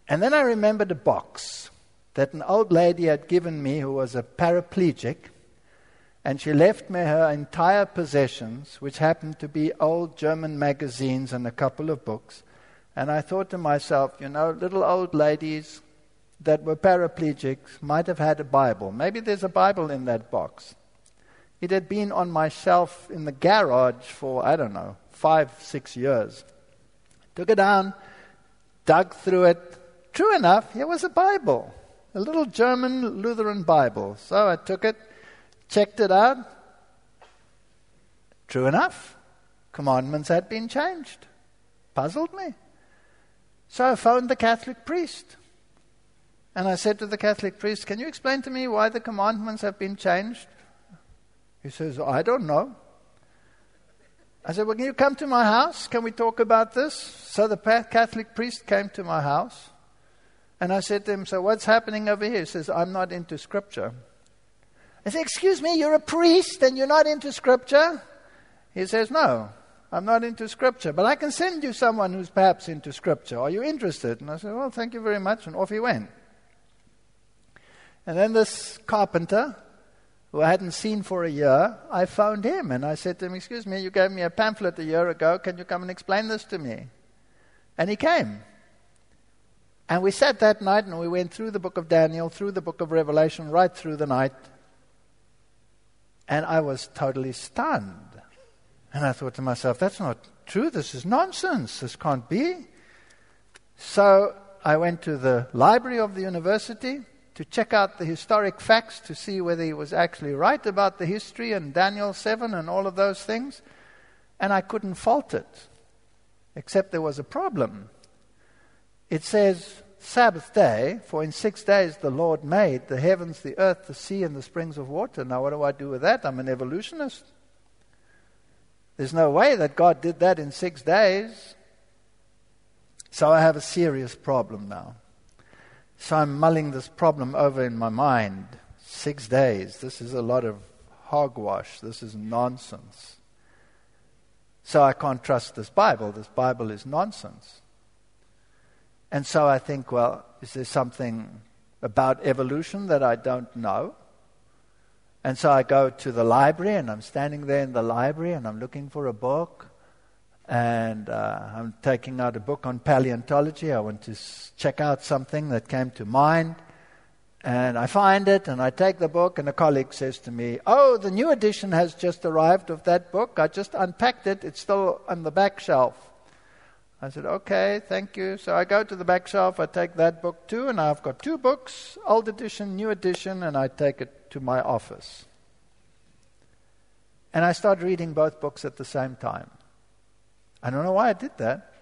And then I remembered a box that an old lady had given me who was a paraplegic, and she left me her entire possessions, which happened to be old German magazines and a couple of books. And I thought to myself, you know, little old ladies that were paraplegics might have had a Bible. Maybe there's a Bible in that box. It had been on my shelf in the garage for, I don't know, five, six years. Took it down, dug through it, True enough, here was a Bible, a little German Lutheran Bible. So I took it, checked it out. True enough, commandments had been changed. Puzzled me. So I phoned the Catholic priest. And I said to the Catholic priest, Can you explain to me why the commandments have been changed? He says, I don't know. I said, Well, can you come to my house? Can we talk about this? So the Catholic priest came to my house. And I said to him, So what's happening over here? He says, I'm not into scripture. I said, Excuse me, you're a priest and you're not into scripture? He says, No, I'm not into scripture, but I can send you someone who's perhaps into scripture. Are you interested? And I said, Well, thank you very much. And off he went. And then this carpenter, who I hadn't seen for a year, I found him and I said to him, Excuse me, you gave me a pamphlet a year ago. Can you come and explain this to me? And he came. And we sat that night and we went through the book of Daniel, through the book of Revelation, right through the night. And I was totally stunned. And I thought to myself, that's not true. This is nonsense. This can't be. So I went to the library of the university to check out the historic facts to see whether he was actually right about the history and Daniel 7 and all of those things. And I couldn't fault it, except there was a problem it says Sabbath day, for in six days the Lord made the heavens, the earth, the sea, and the springs of water. Now, what do I do with that? I'm an evolutionist. There's no way that God did that in six days. So I have a serious problem now. So I'm mulling this problem over in my mind. Six days. This is a lot of hogwash. This is nonsense. So I can't trust this Bible. This Bible is nonsense. And so I think, well, is there something about evolution that I don't know? And so I go to the library, and I'm standing there in the library, and I'm looking for a book. And uh, I'm taking out a book on paleontology. I want to s- check out something that came to mind. And I find it, and I take the book, and a colleague says to me, Oh, the new edition has just arrived of that book. I just unpacked it, it's still on the back shelf. I said, Okay, thank you. So I go to the back shelf, I take that book too, and I've got two books old edition, new edition, and I take it to my office. And I start reading both books at the same time. I don't know why I did that,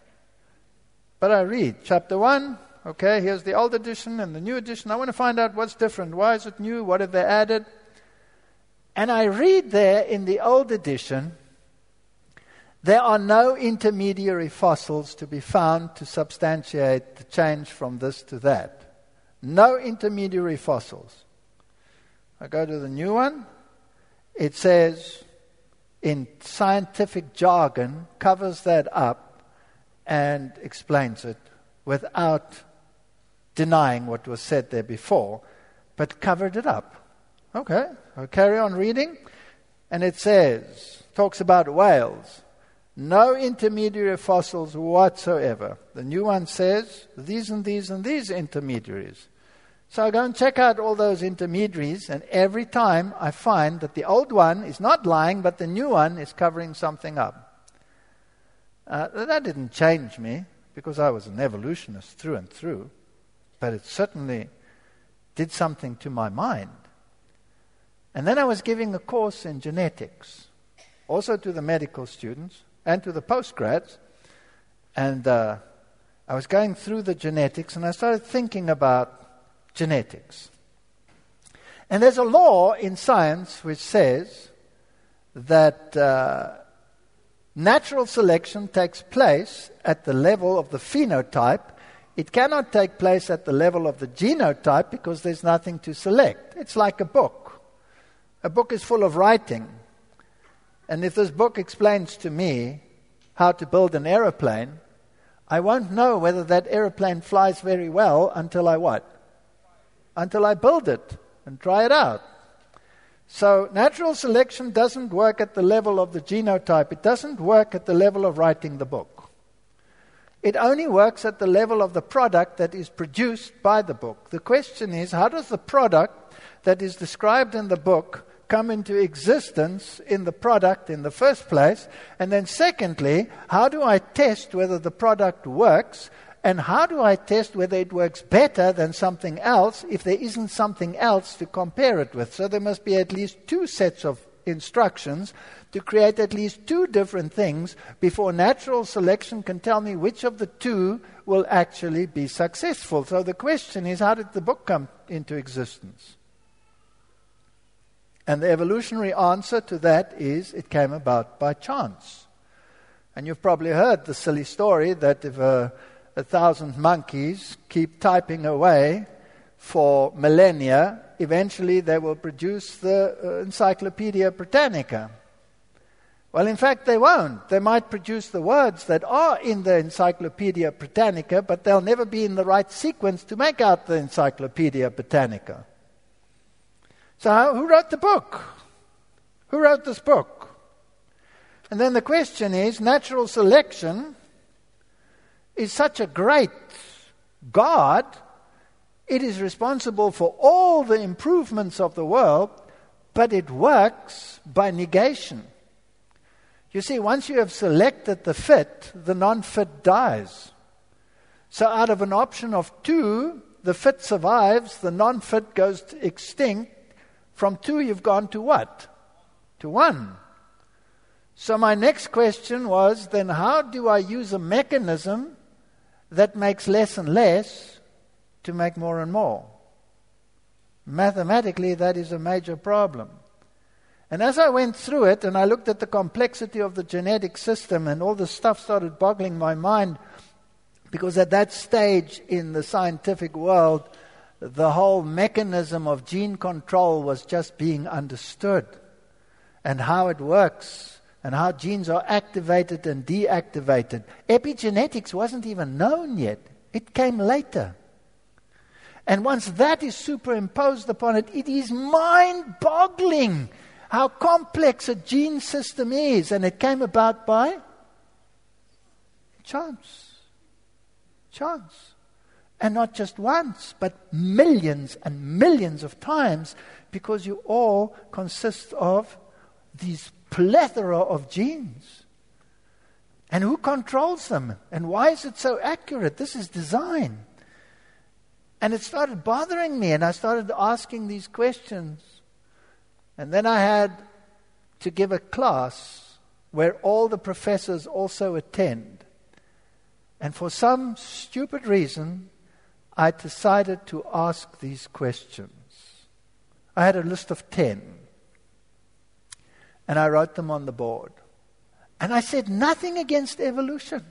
but I read chapter one, Okay, here's the old edition and the new edition. I want to find out what's different. Why is it new? What have they added? And I read there in the old edition, there are no intermediary fossils to be found to substantiate the change from this to that. No intermediary fossils. I go to the new one. It says, in scientific jargon, covers that up and explains it without denying what was said there before, but covered it up. Okay, I'll carry on reading. And it says, talks about whales. No intermediary fossils whatsoever. The new one says these and these and these intermediaries. So I go and check out all those intermediaries, and every time I find that the old one is not lying, but the new one is covering something up. Uh, that didn't change me because I was an evolutionist through and through but it certainly did something to my mind. And then I was giving a course in genetics, also to the medical students and to the postgrads. And uh, I was going through the genetics and I started thinking about genetics. And there's a law in science which says that uh, natural selection takes place at the level of the phenotype it cannot take place at the level of the genotype because there's nothing to select. It's like a book. A book is full of writing. And if this book explains to me how to build an aeroplane, I won't know whether that aeroplane flies very well until I what? Until I build it and try it out. So natural selection doesn't work at the level of the genotype. It doesn't work at the level of writing the book. It only works at the level of the product that is produced by the book. The question is how does the product that is described in the book come into existence in the product in the first place? And then, secondly, how do I test whether the product works? And how do I test whether it works better than something else if there isn't something else to compare it with? So there must be at least two sets of instructions to create at least two different things before natural selection can tell me which of the two will actually be successful. So the question is how did the book come into existence? And the evolutionary answer to that is it came about by chance. And you've probably heard the silly story that if a, a thousand monkeys keep typing away for millennia, eventually they will produce the uh, Encyclopedia Britannica. Well, in fact, they won't. They might produce the words that are in the Encyclopedia Britannica, but they'll never be in the right sequence to make out the Encyclopedia Britannica. So, who wrote the book? Who wrote this book? And then the question is natural selection is such a great God it is responsible for all the improvements of the world, but it works by negation. You see, once you have selected the fit, the non fit dies. So, out of an option of two, the fit survives, the non fit goes extinct. From two, you've gone to what? To one. So, my next question was then, how do I use a mechanism that makes less and less to make more and more. Mathematically, that is a major problem. And as I went through it and I looked at the complexity of the genetic system, and all the stuff started boggling my mind, because at that stage in the scientific world, the whole mechanism of gene control was just being understood, and how it works, and how genes are activated and deactivated. Epigenetics wasn't even known yet. It came later. And once that is superimposed upon it, it is mind boggling how complex a gene system is. And it came about by chance. Chance. And not just once, but millions and millions of times because you all consist of these plethora of genes. And who controls them? And why is it so accurate? This is design. And it started bothering me, and I started asking these questions. And then I had to give a class where all the professors also attend. And for some stupid reason, I decided to ask these questions. I had a list of 10, and I wrote them on the board. And I said nothing against evolution.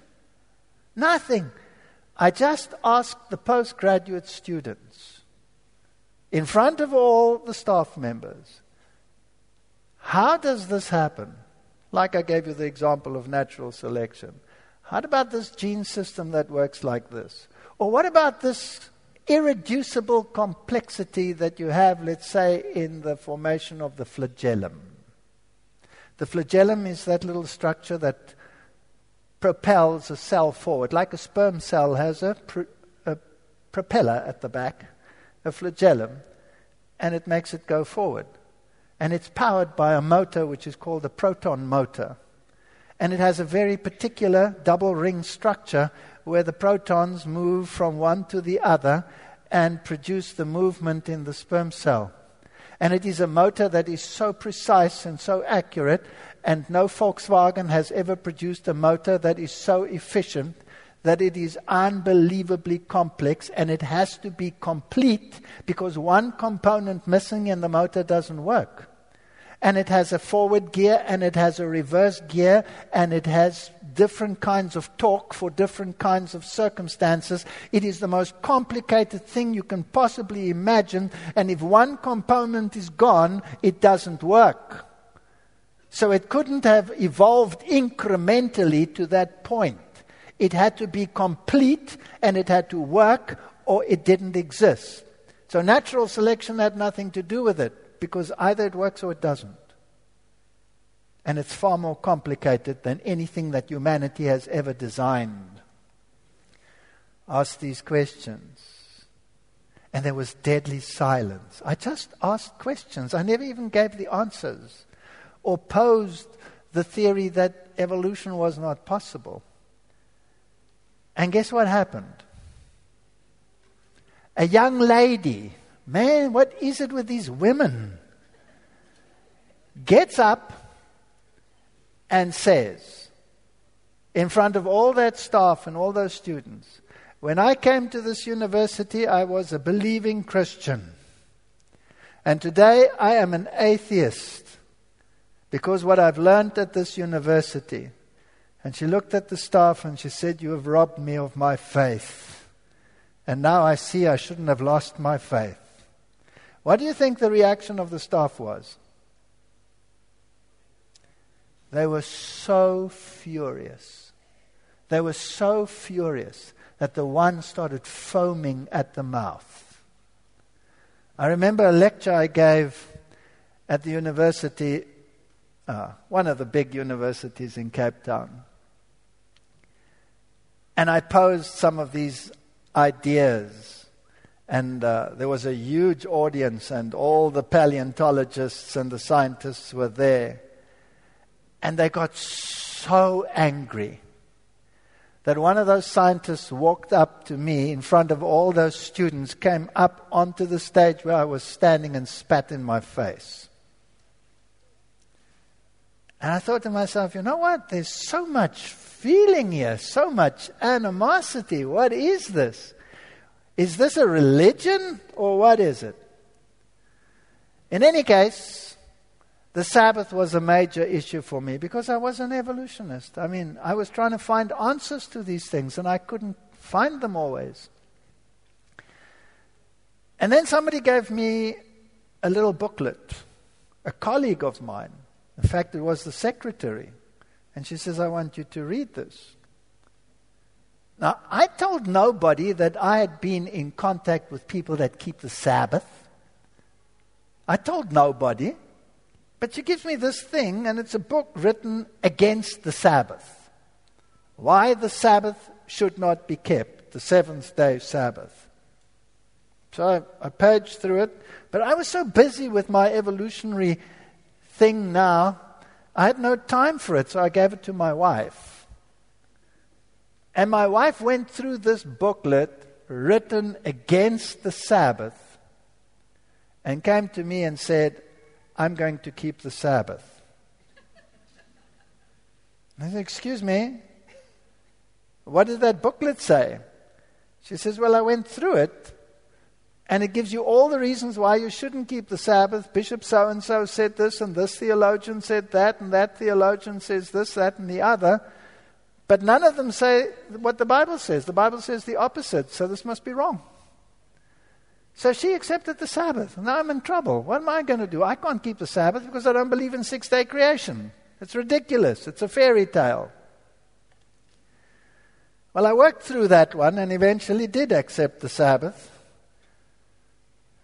Nothing. I just asked the postgraduate students, in front of all the staff members, how does this happen? Like I gave you the example of natural selection. How about this gene system that works like this? Or what about this irreducible complexity that you have, let's say, in the formation of the flagellum? The flagellum is that little structure that propels a cell forward, like a sperm cell has a, a propeller at the back, a flagellum, and it makes it go forward. And it's powered by a motor which is called a proton motor. And it has a very particular double ring structure where the protons move from one to the other and produce the movement in the sperm cell. And it is a motor that is so precise and so accurate, and no Volkswagen has ever produced a motor that is so efficient that it is unbelievably complex and it has to be complete because one component missing in the motor doesn't work. And it has a forward gear and it has a reverse gear and it has different kinds of torque for different kinds of circumstances. It is the most complicated thing you can possibly imagine. And if one component is gone, it doesn't work. So it couldn't have evolved incrementally to that point. It had to be complete and it had to work or it didn't exist. So natural selection had nothing to do with it because either it works or it doesn't. And it's far more complicated than anything that humanity has ever designed. Ask these questions. And there was deadly silence. I just asked questions. I never even gave the answers or posed the theory that evolution was not possible. And guess what happened? A young lady, man, what is it with these women? Gets up and says, in front of all that staff and all those students, when I came to this university, I was a believing Christian. And today I am an atheist because what I've learned at this university. And she looked at the staff and she said, You have robbed me of my faith. And now I see I shouldn't have lost my faith. What do you think the reaction of the staff was? They were so furious. They were so furious that the one started foaming at the mouth. I remember a lecture I gave at the university, uh, one of the big universities in Cape Town. And I posed some of these ideas. And uh, there was a huge audience, and all the paleontologists and the scientists were there. And they got so angry that one of those scientists walked up to me in front of all those students, came up onto the stage where I was standing and spat in my face. And I thought to myself, you know what? There's so much feeling here, so much animosity. What is this? Is this a religion or what is it? In any case, the Sabbath was a major issue for me because I was an evolutionist. I mean, I was trying to find answers to these things and I couldn't find them always. And then somebody gave me a little booklet, a colleague of mine. In fact, it was the secretary. And she says, I want you to read this. Now, I told nobody that I had been in contact with people that keep the Sabbath. I told nobody. But she gives me this thing, and it's a book written against the Sabbath. Why the Sabbath should not be kept, the seventh day Sabbath. So I, I through it, but I was so busy with my evolutionary thing now, I had no time for it, so I gave it to my wife. And my wife went through this booklet written against the Sabbath and came to me and said, I'm going to keep the Sabbath. I said, Excuse me, what did that booklet say? She says, Well, I went through it, and it gives you all the reasons why you shouldn't keep the Sabbath. Bishop so and so said this, and this theologian said that, and that theologian says this, that, and the other. But none of them say what the Bible says. The Bible says the opposite, so this must be wrong. So she accepted the Sabbath. Now I'm in trouble. What am I going to do? I can't keep the Sabbath because I don't believe in six day creation. It's ridiculous. It's a fairy tale. Well, I worked through that one and eventually did accept the Sabbath.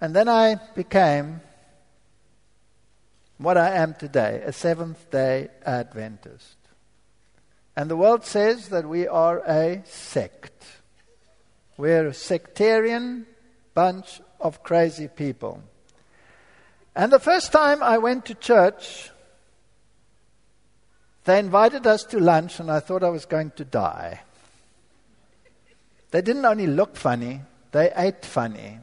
And then I became what I am today a Seventh day Adventist. And the world says that we are a sect. We're a sectarian bunch of crazy people. And the first time I went to church, they invited us to lunch, and I thought I was going to die. They didn't only look funny, they ate funny.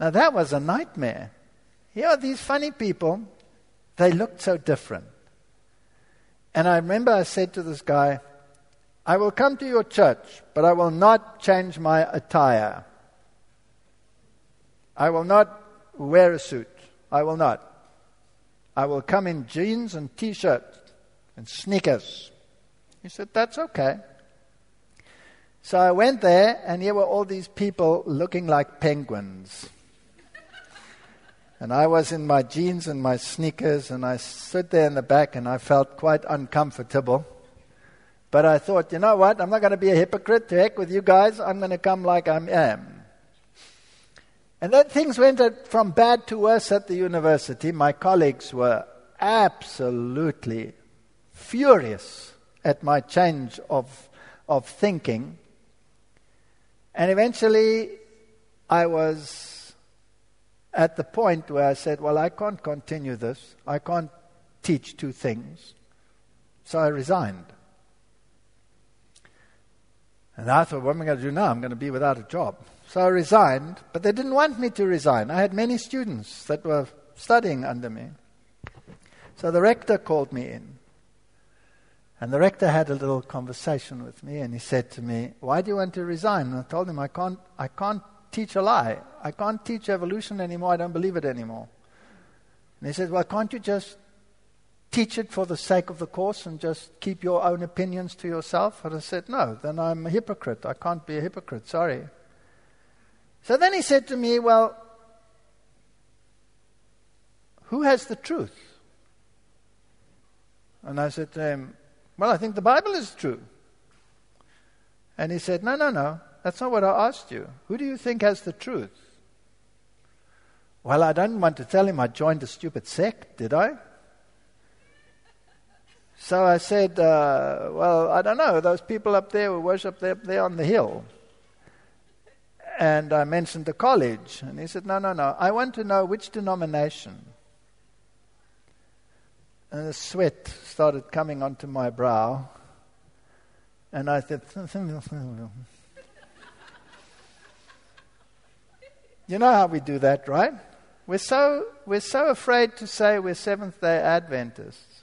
Now, that was a nightmare. Here are these funny people, they looked so different. And I remember I said to this guy, I will come to your church, but I will not change my attire. I will not wear a suit. I will not. I will come in jeans and t shirt and sneakers. He said, That's okay. So I went there, and here were all these people looking like penguins. And I was in my jeans and my sneakers, and I stood there in the back, and I felt quite uncomfortable. But I thought, you know what? I'm not going to be a hypocrite. To heck with you guys. I'm going to come like I am. And then things went from bad to worse at the university. My colleagues were absolutely furious at my change of, of thinking. And eventually, I was at the point where I said, Well, I can't continue this. I can't teach two things. So I resigned. And I thought, what am I going to do now? I'm going to be without a job. So I resigned, but they didn't want me to resign. I had many students that were studying under me. So the rector called me in. And the rector had a little conversation with me, and he said to me, Why do you want to resign? And I told him, I can't, I can't teach a lie. I can't teach evolution anymore. I don't believe it anymore. And he said, Well, can't you just teach it for the sake of the course and just keep your own opinions to yourself? And I said, No, then I'm a hypocrite. I can't be a hypocrite. Sorry. So then he said to me, Well, who has the truth? And I said to him, Well, I think the Bible is true. And he said, No, no, no. That's not what I asked you. Who do you think has the truth? Well, I don't want to tell him I joined a stupid sect, did I? So I said, uh, Well, I don't know. Those people up there who worship there, there on the hill. And I mentioned the college. And he said, No, no, no. I want to know which denomination. And the sweat started coming onto my brow. And I said, hmm, hmm, hmm, You know how we do that, right? We're so, we're so afraid to say we're Seventh day Adventists.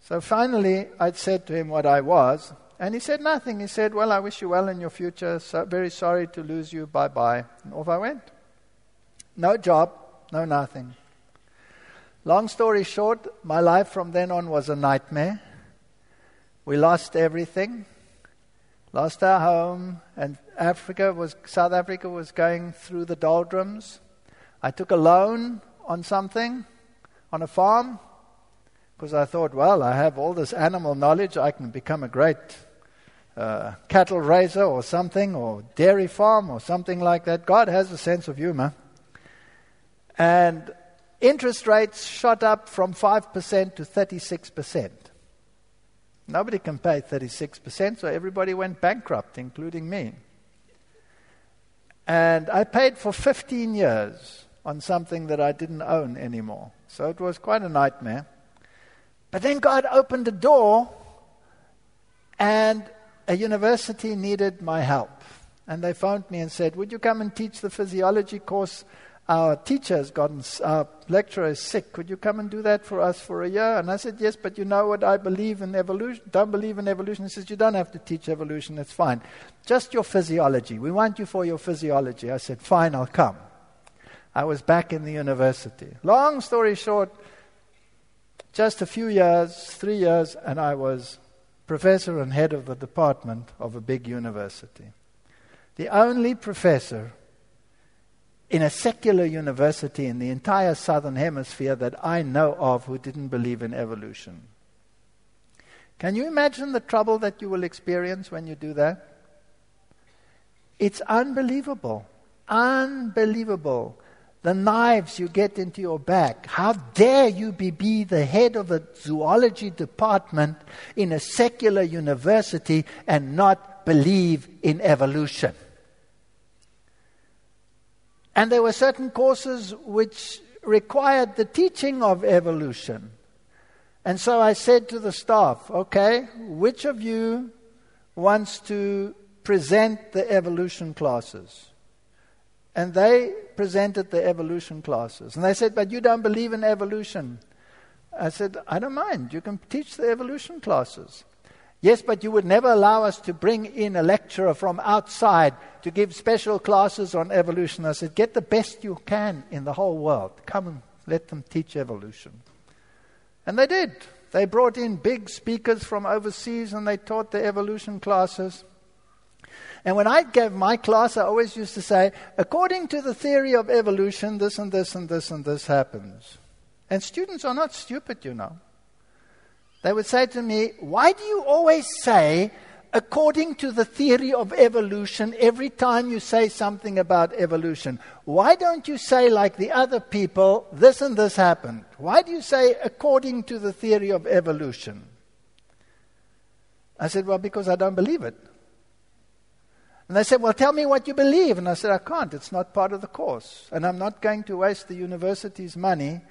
So finally, I'd said to him what I was, and he said nothing. He said, Well, I wish you well in your future. So, very sorry to lose you. Bye bye. And off I went. No job, no nothing. Long story short, my life from then on was a nightmare. We lost everything, lost our home, and Africa was, South Africa was going through the doldrums. I took a loan on something, on a farm, because I thought, well, I have all this animal knowledge, I can become a great uh, cattle raiser or something, or dairy farm or something like that. God has a sense of humor. And interest rates shot up from 5% to 36%. Nobody can pay 36%, so everybody went bankrupt, including me. And I paid for 15 years on something that I didn't own anymore. So it was quite a nightmare. But then God opened a door, and a university needed my help. And they phoned me and said, Would you come and teach the physiology course our teacher has gotten, our lecturer is sick. Could you come and do that for us for a year? And I said, yes, but you know what? I believe in evolution. Don't believe in evolution. He says, you don't have to teach evolution. It's fine. Just your physiology. We want you for your physiology. I said, fine, I'll come. I was back in the university. Long story short, just a few years, three years, and I was professor and head of the department of a big university. The only professor in a secular university in the entire southern hemisphere that I know of who didn't believe in evolution. Can you imagine the trouble that you will experience when you do that? It's unbelievable. Unbelievable. The knives you get into your back. How dare you be, be the head of a zoology department in a secular university and not believe in evolution? And there were certain courses which required the teaching of evolution. And so I said to the staff, okay, which of you wants to present the evolution classes? And they presented the evolution classes. And they said, but you don't believe in evolution. I said, I don't mind. You can teach the evolution classes. Yes, but you would never allow us to bring in a lecturer from outside to give special classes on evolution. I said, get the best you can in the whole world. Come and let them teach evolution. And they did. They brought in big speakers from overseas and they taught the evolution classes. And when I gave my class, I always used to say, according to the theory of evolution, this and this and this and this happens. And students are not stupid, you know. They would say to me, Why do you always say, according to the theory of evolution, every time you say something about evolution? Why don't you say, like the other people, this and this happened? Why do you say, according to the theory of evolution? I said, Well, because I don't believe it. And they said, Well, tell me what you believe. And I said, I can't. It's not part of the course. And I'm not going to waste the university's money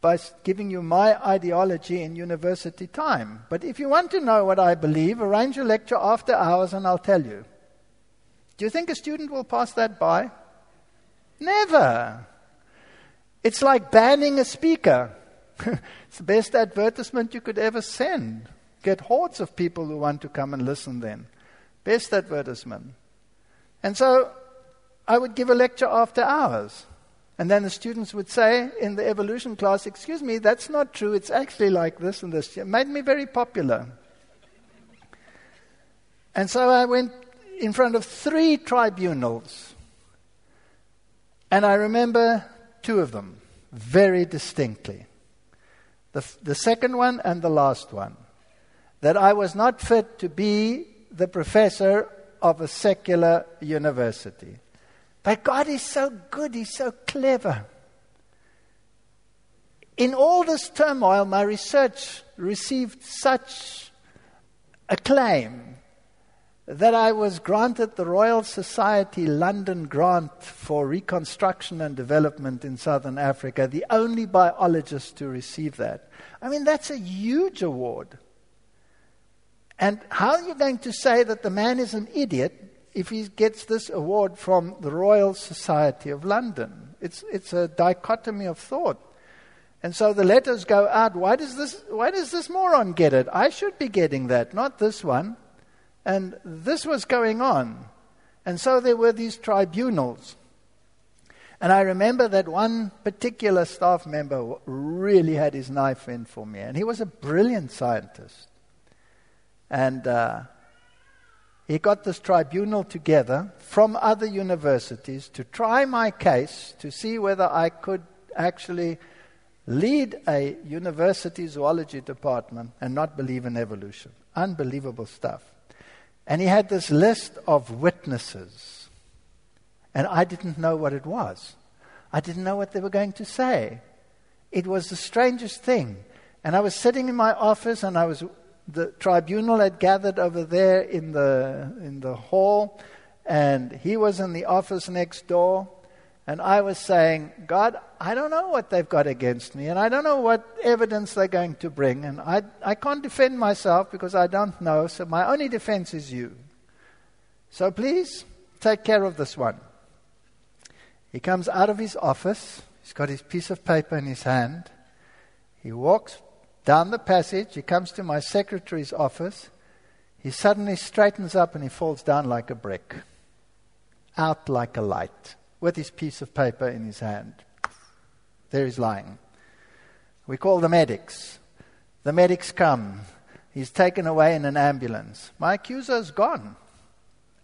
by giving you my ideology in university time. But if you want to know what I believe, arrange a lecture after hours and I'll tell you. Do you think a student will pass that by? Never. It's like banning a speaker. it's the best advertisement you could ever send. Get hordes of people who want to come and listen then. Best advertisement. And so I would give a lecture after hours. And then the students would say in the evolution class, Excuse me, that's not true. It's actually like this and this. It made me very popular. And so I went in front of three tribunals. And I remember two of them very distinctly the, the second one and the last one. That I was not fit to be the professor of a secular university. But God is so good, He's so clever. In all this turmoil, my research received such acclaim that I was granted the Royal Society London grant for reconstruction and development in southern Africa, the only biologist to receive that. I mean, that's a huge award. And how are you going to say that the man is an idiot if he gets this award from the Royal Society of London. It's, it's a dichotomy of thought. And so the letters go out. Why does, this, why does this moron get it? I should be getting that, not this one. And this was going on. And so there were these tribunals. And I remember that one particular staff member really had his knife in for me. And he was a brilliant scientist. And uh, he got this tribunal together from other universities to try my case to see whether I could actually lead a university zoology department and not believe in evolution. Unbelievable stuff. And he had this list of witnesses. And I didn't know what it was. I didn't know what they were going to say. It was the strangest thing. And I was sitting in my office, and I was the tribunal had gathered over there in the in the hall, and he was in the office next door. And I was saying, God, I don't know what they've got against me, and I don't know what evidence they're going to bring, and I, I can't defend myself because I don't know, so my only defense is you. So please take care of this one. He comes out of his office, he's got his piece of paper in his hand. He walks down the passage, he comes to my secretary's office. He suddenly straightens up and he falls down like a brick, out like a light with his piece of paper in his hand. There he's lying. We call the medics. The medics come. He's taken away in an ambulance. My accuser's gone.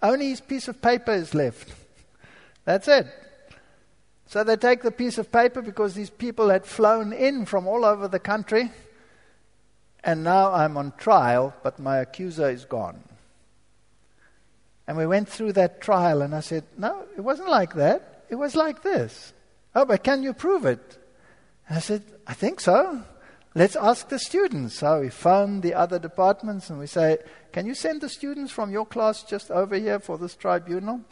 Only his piece of paper is left. That's it. So they take the piece of paper because these people had flown in from all over the country. And now I'm on trial, but my accuser is gone. And we went through that trial, and I said, No, it wasn't like that. It was like this. Oh, but can you prove it? And I said, I think so. Let's ask the students. So we phoned the other departments and we say, Can you send the students from your class just over here for this tribunal?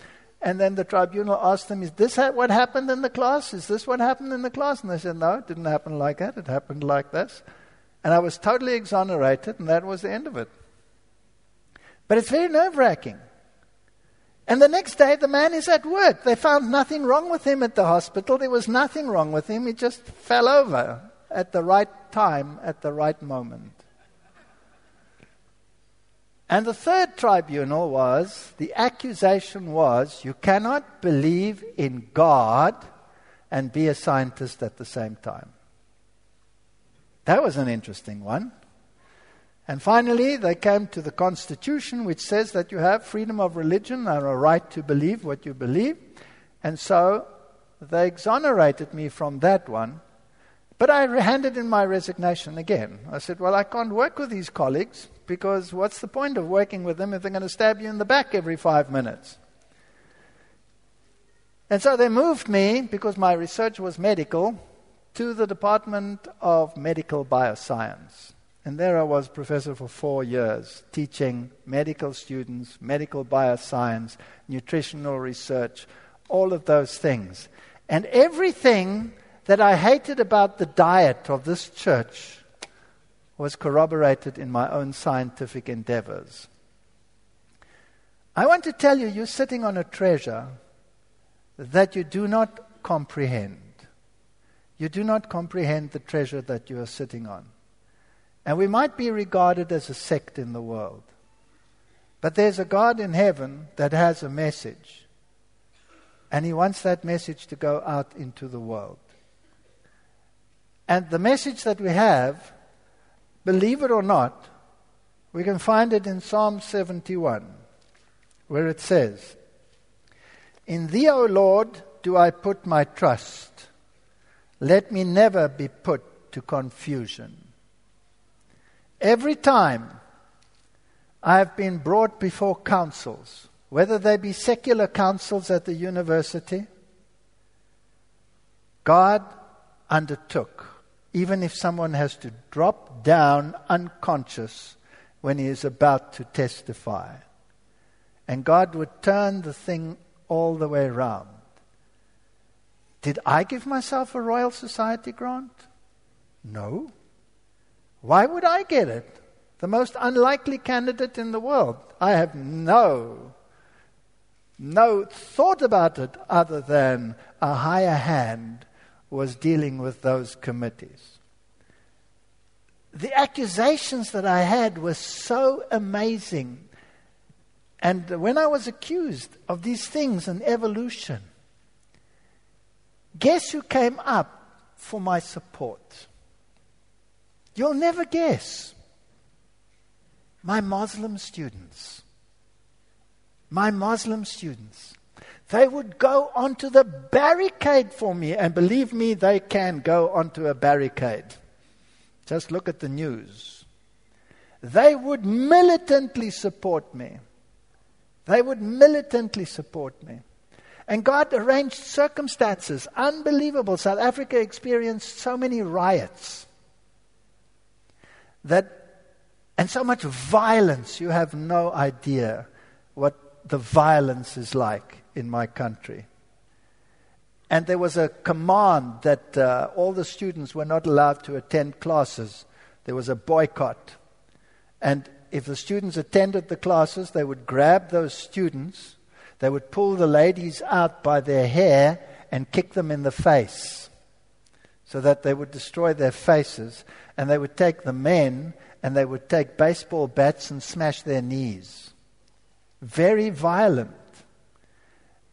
And then the tribunal asked them, Is this what happened in the class? Is this what happened in the class? And they said, No, it didn't happen like that. It happened like this. And I was totally exonerated, and that was the end of it. But it's very nerve wracking and the next day, the man is at work. They found nothing wrong with him at the hospital. There was nothing wrong with him. He just fell over at the right time, at the right moment. And the third tribunal was the accusation was you cannot believe in God and be a scientist at the same time. That was an interesting one. And finally, they came to the Constitution, which says that you have freedom of religion and a right to believe what you believe. And so they exonerated me from that one. But I handed in my resignation again. I said, Well, I can't work with these colleagues because what's the point of working with them if they're going to stab you in the back every five minutes? And so they moved me, because my research was medical, to the Department of Medical Bioscience. And there I was professor for four years, teaching medical students, medical bioscience, nutritional research, all of those things. And everything that I hated about the diet of this church was corroborated in my own scientific endeavors. I want to tell you, you're sitting on a treasure that you do not comprehend. You do not comprehend the treasure that you are sitting on. And we might be regarded as a sect in the world. But there's a God in heaven that has a message. And he wants that message to go out into the world. And the message that we have, believe it or not, we can find it in Psalm 71, where it says, In thee, O Lord, do I put my trust. Let me never be put to confusion. Every time I have been brought before councils, whether they be secular councils at the university, God undertook, even if someone has to drop down unconscious when he is about to testify. And God would turn the thing all the way around. Did I give myself a Royal Society grant? No. Why would I get it? The most unlikely candidate in the world. I have no, no thought about it other than a higher hand was dealing with those committees. The accusations that I had were so amazing. And when I was accused of these things and evolution, guess who came up for my support? You'll never guess. My Muslim students, my Muslim students, they would go onto the barricade for me, and believe me, they can go onto a barricade. Just look at the news. They would militantly support me. They would militantly support me. And God arranged circumstances, unbelievable. South Africa experienced so many riots that and so much violence, you have no idea what the violence is like in my country. And there was a command that uh, all the students were not allowed to attend classes. There was a boycott. And if the students attended the classes, they would grab those students, they would pull the ladies out by their hair and kick them in the face so that they would destroy their faces. And they would take the men and they would take baseball bats and smash their knees. Very violent.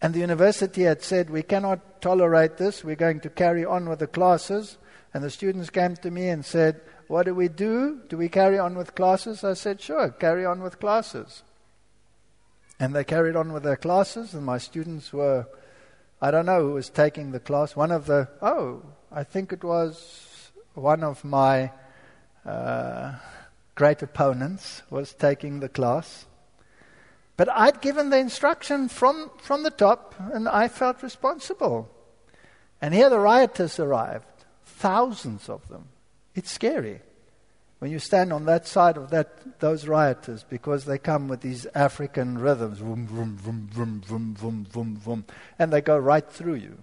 And the university had said, We cannot tolerate this. We're going to carry on with the classes. And the students came to me and said, What do we do? Do we carry on with classes? I said, Sure, carry on with classes. And they carried on with their classes, and my students were, I don't know who was taking the class. One of the, oh, I think it was one of my. Uh, great opponents was taking the class. But I'd given the instruction from, from the top, and I felt responsible. And here the rioters arrived, thousands of them. It's scary when you stand on that side of that, those rioters because they come with these African rhythms, vroom, vroom, vroom, vroom, vroom, vroom, vroom, vroom, and they go right through you.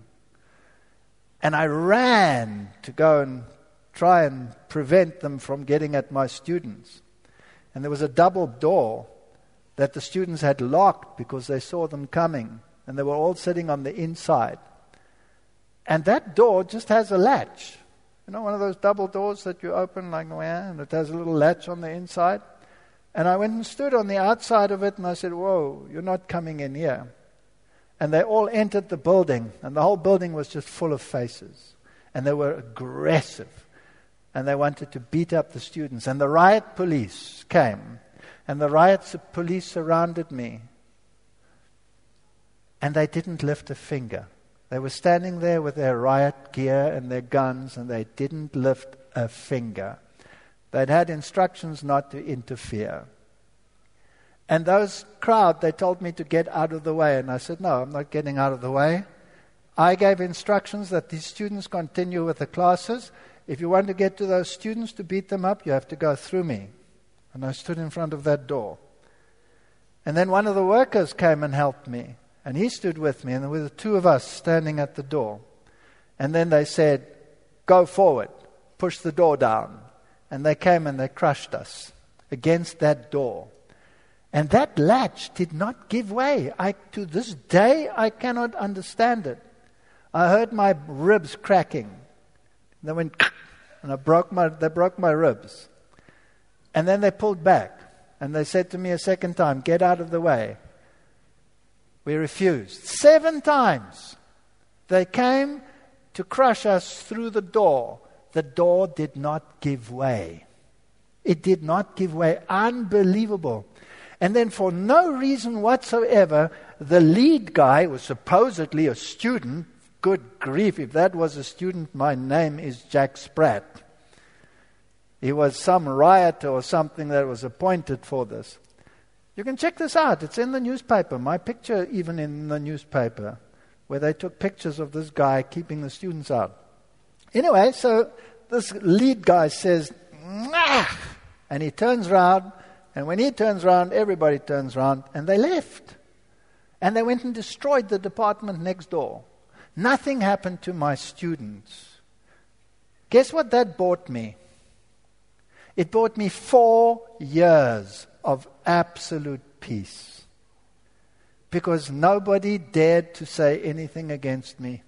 And I ran to go and try and prevent them from getting at my students. And there was a double door that the students had locked because they saw them coming, and they were all sitting on the inside. And that door just has a latch. You know, one of those double doors that you open like, and it has a little latch on the inside. And I went and stood on the outside of it, and I said, Whoa, you're not coming in here. And they all entered the building, and the whole building was just full of faces. And they were aggressive and they wanted to beat up the students. And the riot police came, and the riot police surrounded me. And they didn't lift a finger. They were standing there with their riot gear and their guns, and they didn't lift a finger. They'd had instructions not to interfere. And those crowd, they told me to get out of the way. And I said, No, I'm not getting out of the way. I gave instructions that these students continue with the classes if you want to get to those students to beat them up, you have to go through me. And I stood in front of that door. And then one of the workers came and helped me. And he stood with me, and there were the two of us standing at the door. And then they said, Go forward, push the door down. And they came and they crushed us against that door. And that latch did not give way. I, to this day, I cannot understand it. I heard my ribs cracking. They went, and I broke my, they broke my ribs. And then they pulled back. And they said to me a second time, Get out of the way. We refused. Seven times they came to crush us through the door. The door did not give way. It did not give way. Unbelievable. And then, for no reason whatsoever, the lead guy was supposedly a student Good grief, if that was a student, my name is Jack Spratt. He was some rioter or something that was appointed for this. You can check this out. It's in the newspaper. My picture, even in the newspaper, where they took pictures of this guy keeping the students out. Anyway, so this lead guy says, Mwah! and he turns around, and when he turns around, everybody turns around, and they left. And they went and destroyed the department next door. Nothing happened to my students. Guess what that bought me? It bought me four years of absolute peace. Because nobody dared to say anything against me.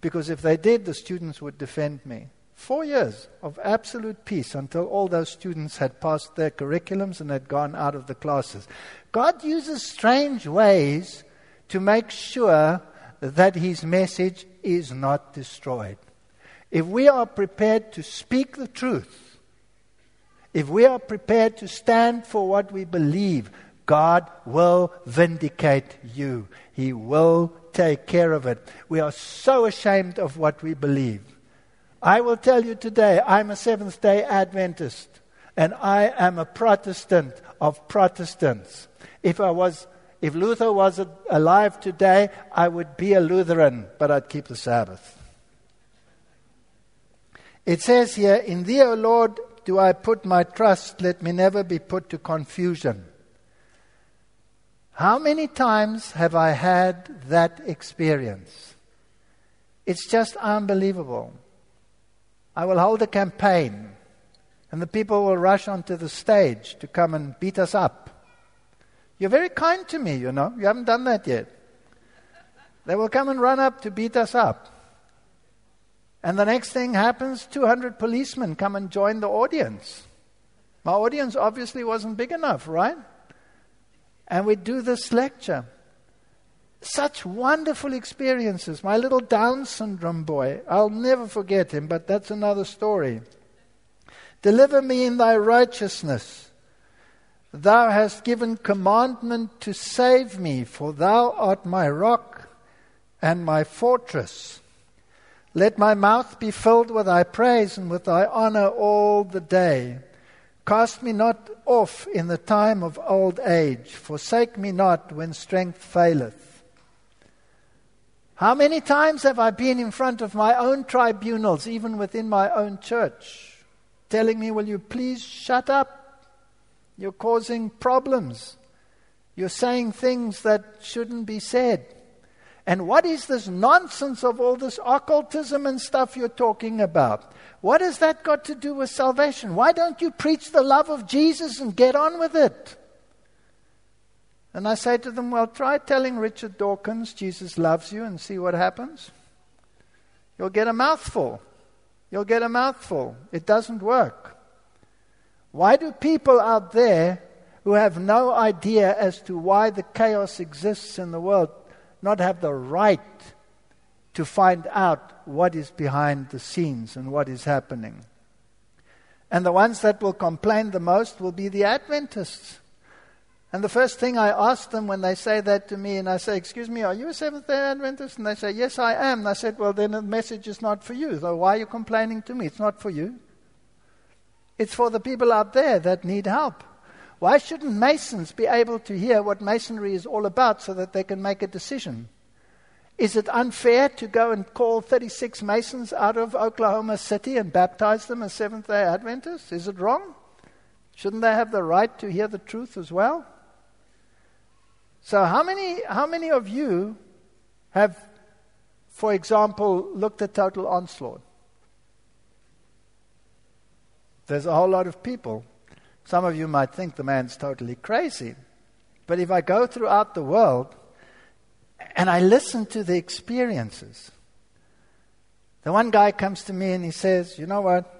Because if they did, the students would defend me. Four years of absolute peace until all those students had passed their curriculums and had gone out of the classes. God uses strange ways to make sure that his message is not destroyed. If we are prepared to speak the truth, if we are prepared to stand for what we believe, God will vindicate you. He will take care of it. We are so ashamed of what we believe. I will tell you today, I'm a Seventh day Adventist, and I am a Protestant of Protestants. If I was If Luther was alive today, I would be a Lutheran, but I'd keep the Sabbath. It says here, In thee, O Lord, do I put my trust, let me never be put to confusion. How many times have I had that experience? It's just unbelievable. I will hold a campaign, and the people will rush onto the stage to come and beat us up. You're very kind to me, you know. You haven't done that yet. They will come and run up to beat us up. And the next thing happens 200 policemen come and join the audience. My audience obviously wasn't big enough, right? And we do this lecture. Such wonderful experiences. My little Down syndrome boy, I'll never forget him, but that's another story. Deliver me in thy righteousness. Thou hast given commandment to save me, for thou art my rock and my fortress. Let my mouth be filled with thy praise and with thy honor all the day. Cast me not off in the time of old age. Forsake me not when strength faileth. How many times have I been in front of my own tribunals, even within my own church, telling me, Will you please shut up? You're causing problems. You're saying things that shouldn't be said. And what is this nonsense of all this occultism and stuff you're talking about? What has that got to do with salvation? Why don't you preach the love of Jesus and get on with it? And I say to them, Well, try telling Richard Dawkins Jesus loves you and see what happens. You'll get a mouthful. You'll get a mouthful. It doesn't work. Why do people out there who have no idea as to why the chaos exists in the world not have the right to find out what is behind the scenes and what is happening. And the ones that will complain the most will be the Adventists. And the first thing I ask them when they say that to me, and I say, Excuse me, are you a Seventh day Adventist? And they say, Yes, I am. And I said, Well, then the message is not for you. So why are you complaining to me? It's not for you. It's for the people out there that need help. Why shouldn't Masons be able to hear what Masonry is all about so that they can make a decision? Is it unfair to go and call 36 Masons out of Oklahoma City and baptize them as Seventh day Adventists? Is it wrong? Shouldn't they have the right to hear the truth as well? So, how many, how many of you have, for example, looked at Total Onslaught? There's a whole lot of people some of you might think the man's totally crazy. But if I go throughout the world and I listen to the experiences, the one guy comes to me and he says, You know what?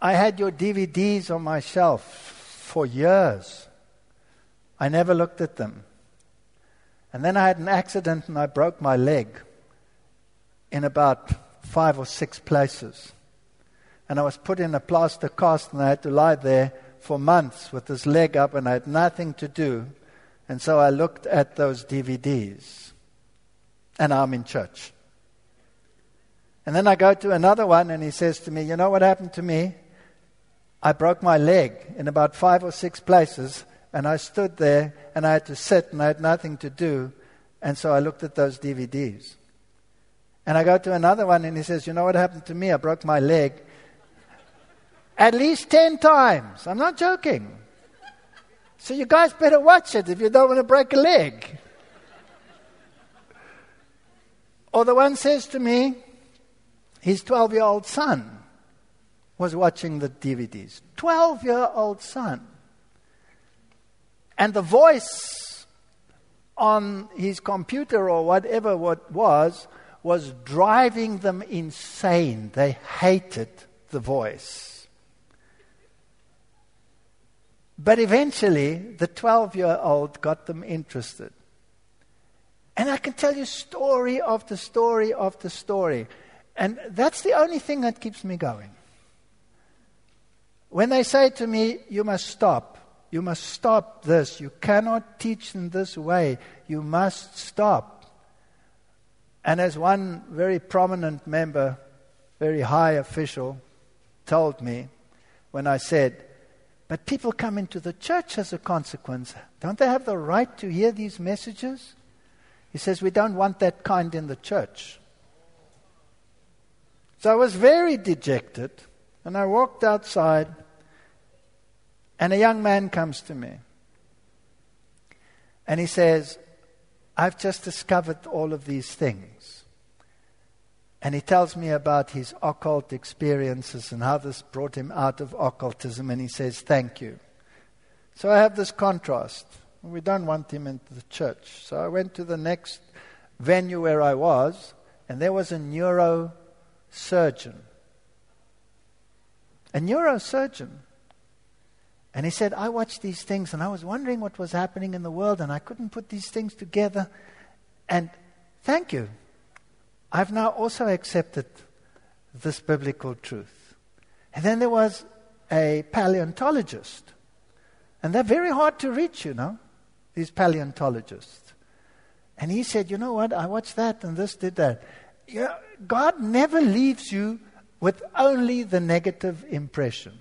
I had your DVDs on my shelf for years. I never looked at them. And then I had an accident and I broke my leg in about five or six places and I was put in a plaster cast, and I had to lie there for months with this leg up, and I had nothing to do. And so I looked at those DVDs, and I'm in church. And then I go to another one, and he says to me, You know what happened to me? I broke my leg in about five or six places, and I stood there, and I had to sit, and I had nothing to do. And so I looked at those DVDs. And I go to another one, and he says, You know what happened to me? I broke my leg at least 10 times. I'm not joking. So you guys better watch it if you don't want to break a leg. Or the one says to me, his 12 year old son was watching the DVDs. 12 year old son. And the voice on his computer or whatever what was was driving them insane. They hated the voice. But eventually, the 12 year old got them interested. And I can tell you story after story after story. And that's the only thing that keeps me going. When they say to me, you must stop, you must stop this, you cannot teach in this way, you must stop. And as one very prominent member, very high official, told me when I said, but people come into the church as a consequence. Don't they have the right to hear these messages? He says, We don't want that kind in the church. So I was very dejected, and I walked outside, and a young man comes to me. And he says, I've just discovered all of these things. And he tells me about his occult experiences and how this brought him out of occultism. And he says, Thank you. So I have this contrast. We don't want him into the church. So I went to the next venue where I was, and there was a neurosurgeon. A neurosurgeon. And he said, I watched these things and I was wondering what was happening in the world and I couldn't put these things together. And thank you. I've now also accepted this biblical truth. And then there was a paleontologist. And they're very hard to reach, you know, these paleontologists. And he said, You know what? I watched that and this did that. You know, God never leaves you with only the negative impression,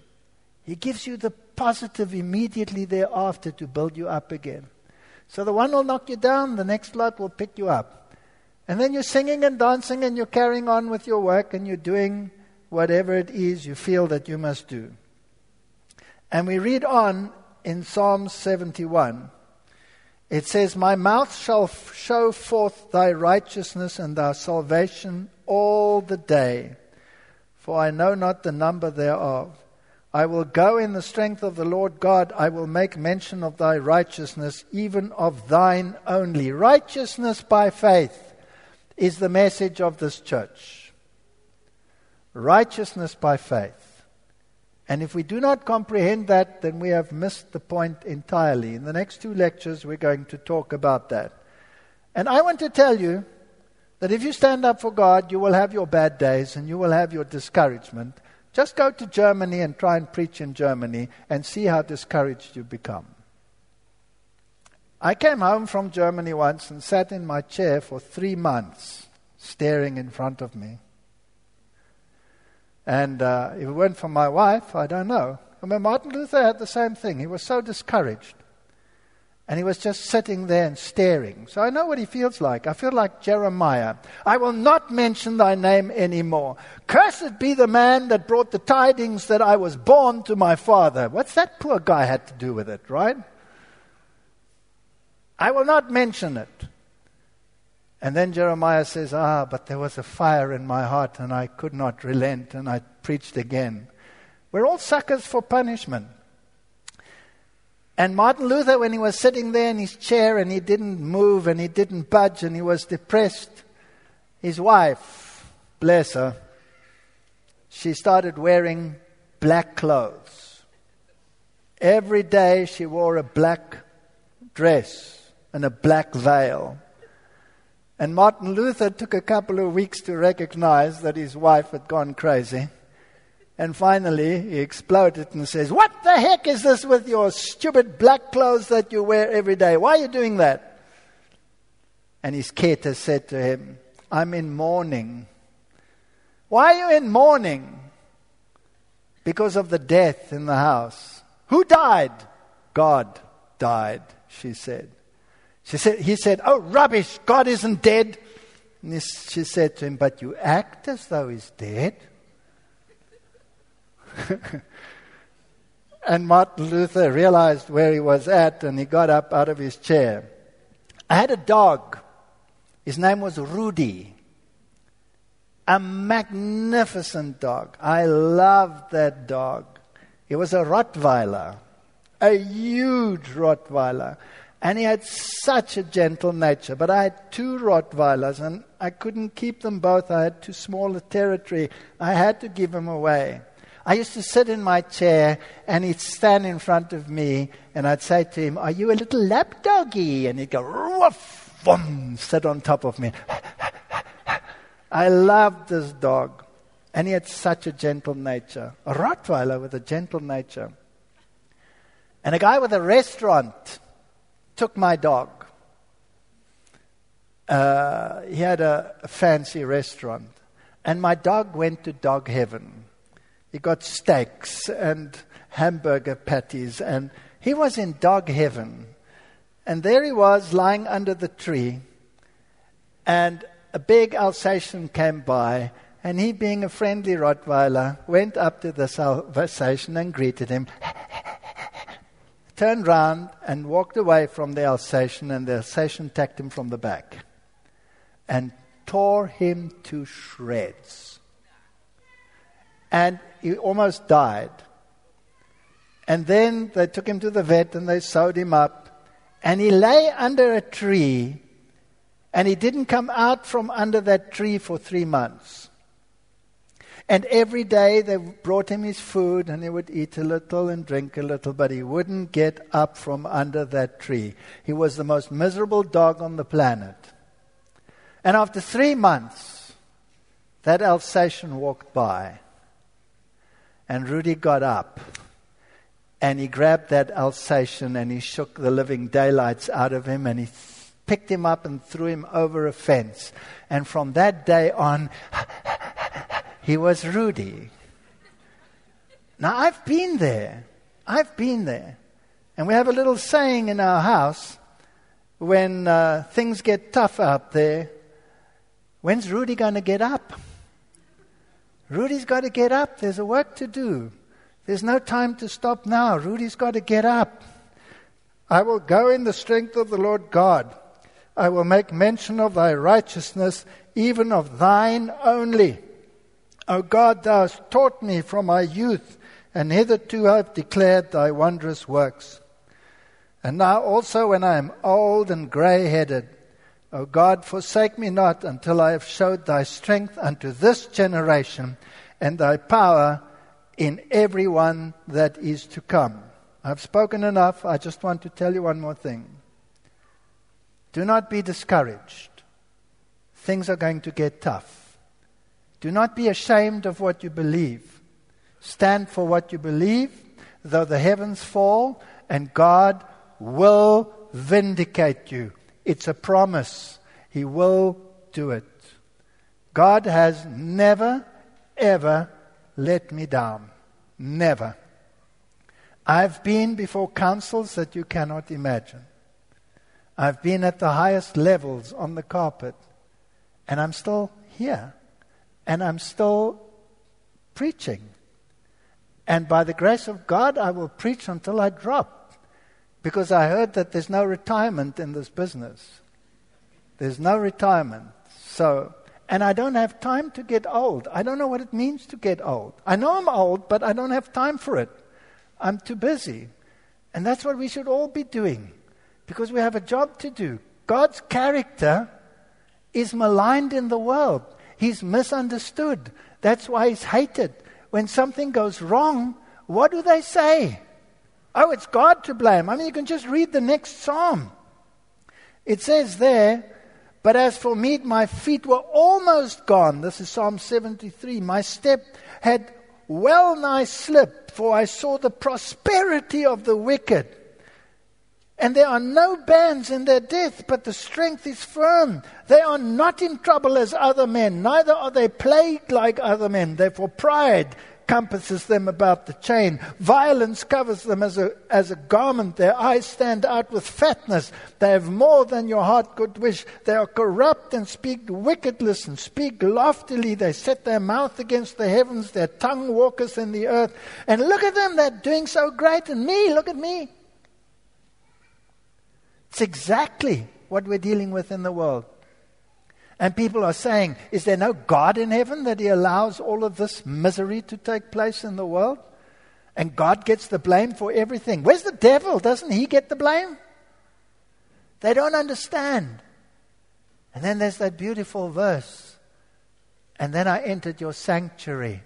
He gives you the positive immediately thereafter to build you up again. So the one will knock you down, the next lot will pick you up. And then you're singing and dancing and you're carrying on with your work and you're doing whatever it is you feel that you must do. And we read on in Psalm 71. It says, My mouth shall f- show forth thy righteousness and thy salvation all the day, for I know not the number thereof. I will go in the strength of the Lord God. I will make mention of thy righteousness, even of thine only. Righteousness by faith is the message of this church. Righteousness by faith. And if we do not comprehend that, then we have missed the point entirely. In the next two lectures, we're going to talk about that. And I want to tell you that if you stand up for God, you will have your bad days and you will have your discouragement. Just go to Germany and try and preach in Germany and see how discouraged you become. I came home from Germany once and sat in my chair for three months, staring in front of me. And uh, if it weren't for my wife, I don't know. I mean, Martin Luther had the same thing. He was so discouraged. And he was just sitting there and staring. So I know what he feels like. I feel like Jeremiah. I will not mention thy name anymore. Cursed be the man that brought the tidings that I was born to my father. What's that poor guy had to do with it, right? I will not mention it. And then Jeremiah says, Ah, but there was a fire in my heart and I could not relent and I preached again. We're all suckers for punishment. And Martin Luther, when he was sitting there in his chair and he didn't move and he didn't budge and he was depressed, his wife, bless her, she started wearing black clothes. Every day she wore a black dress and a black veil. And Martin Luther took a couple of weeks to recognize that his wife had gone crazy. And finally, he exploded and says, What the heck is this with your stupid black clothes that you wear every day? Why are you doing that? And his Käthe said to him, I'm in mourning. Why are you in mourning? Because of the death in the house. Who died? God died, she said. She said he said, Oh, rubbish, God isn't dead. And she said to him, But you act as though he's dead. and Martin Luther realized where he was at and he got up out of his chair. I had a dog. His name was Rudy. A magnificent dog. I loved that dog. He was a Rottweiler, a huge Rottweiler. And he had such a gentle nature. But I had two Rottweilers, and I couldn't keep them both. I had too small a territory. I had to give them away. I used to sit in my chair and he'd stand in front of me and I'd say to him, Are you a little lap doggy? And he'd go, Ruff, boom, sit on top of me. I loved this dog. And he had such a gentle nature. A Rottweiler with a gentle nature. And a guy with a restaurant took my dog. Uh, he had a, a fancy restaurant. And my dog went to dog heaven. He got steaks and hamburger patties, and he was in dog heaven. And there he was lying under the tree, and a big Alsatian came by, and he, being a friendly Rottweiler, went up to the Alsatian and greeted him, turned round and walked away from the Alsatian, and the Alsatian attacked him from the back and tore him to shreds. And he almost died. And then they took him to the vet and they sewed him up. And he lay under a tree and he didn't come out from under that tree for three months. And every day they brought him his food and he would eat a little and drink a little, but he wouldn't get up from under that tree. He was the most miserable dog on the planet. And after three months, that Alsatian walked by and Rudy got up and he grabbed that Alsatian and he shook the living daylights out of him and he picked him up and threw him over a fence. And from that day on, he was Rudy. Now, I've been there. I've been there. And we have a little saying in our house when uh, things get tough out there when's Rudy going to get up? Rudy's got to get up. There's a work to do. There's no time to stop now. Rudy's got to get up. I will go in the strength of the Lord God. I will make mention of thy righteousness, even of thine only. O God, thou hast taught me from my youth, and hitherto I have declared thy wondrous works. And now also, when I am old and grey headed, O God, forsake me not until I have showed thy strength unto this generation, and thy power in everyone that is to come. I've spoken enough. I just want to tell you one more thing. Do not be discouraged. Things are going to get tough. Do not be ashamed of what you believe. Stand for what you believe, though the heavens fall, and God will vindicate you. It's a promise. He will do it. God has never, ever let me down. Never. I've been before councils that you cannot imagine. I've been at the highest levels on the carpet, and I'm still here, and I'm still preaching. And by the grace of God, I will preach until I drop, because I heard that there's no retirement in this business. There's no retirement. So and I don't have time to get old. I don't know what it means to get old. I know I'm old, but I don't have time for it. I'm too busy. And that's what we should all be doing because we have a job to do. God's character is maligned in the world, He's misunderstood. That's why He's hated. When something goes wrong, what do they say? Oh, it's God to blame. I mean, you can just read the next psalm. It says there, but as for me, my feet were almost gone. This is Psalm 73. My step had well nigh slipped, for I saw the prosperity of the wicked. And there are no bands in their death, but the strength is firm. They are not in trouble as other men, neither are they plagued like other men. Therefore, pride compasses them about the chain. Violence covers them as a, as a garment. Their eyes stand out with fatness. They have more than your heart could wish. They are corrupt and speak wickedness and speak loftily. They set their mouth against the heavens. Their tongue walketh in the earth. And look at them. They're doing so great. And me, look at me. It's exactly what we're dealing with in the world. And people are saying, is there no God in heaven that He allows all of this misery to take place in the world? And God gets the blame for everything. Where's the devil? Doesn't he get the blame? They don't understand. And then there's that beautiful verse. And then I entered your sanctuary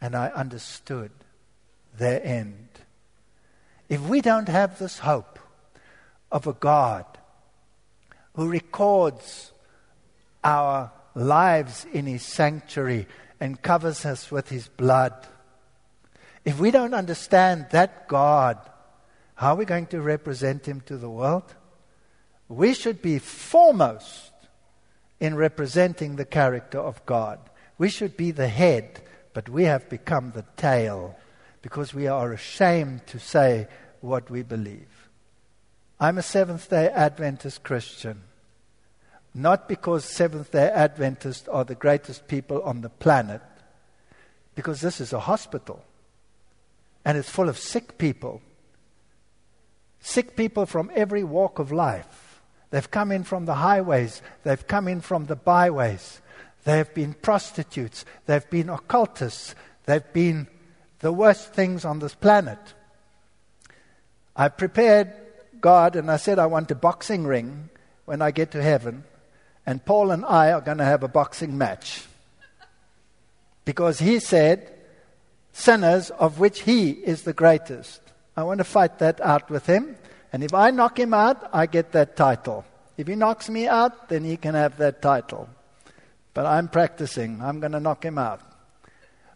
and I understood their end. If we don't have this hope of a God who records our lives in His sanctuary and covers us with His blood. If we don't understand that God, how are we going to represent Him to the world? We should be foremost in representing the character of God. We should be the head, but we have become the tail. because we are ashamed to say what we believe. I'm a Seventh day Adventist Christian. Not because Seventh day Adventists are the greatest people on the planet, because this is a hospital and it's full of sick people. Sick people from every walk of life. They've come in from the highways, they've come in from the byways. They've been prostitutes, they've been occultists, they've been the worst things on this planet. I prepared God and I said I want a boxing ring when I get to heaven, and Paul and I are going to have a boxing match. Because he said, sinners of which he is the greatest. I want to fight that out with him. And if I knock him out, I get that title. If he knocks me out, then he can have that title. But I'm practicing. I'm going to knock him out.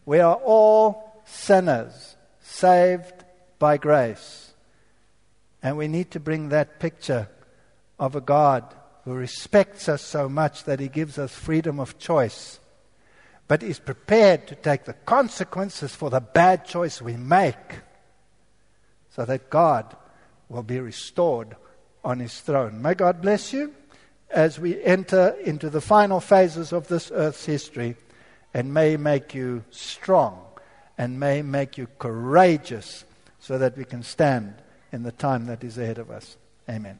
We are all sinners, saved by grace. And we need to bring that picture of a God who respects us so much that he gives us freedom of choice but is prepared to take the consequences for the bad choice we make so that God will be restored on his throne. May God bless you as we enter into the final phases of this earth's history and may make you strong and may make you courageous so that we can stand in the time that is ahead of us. Amen.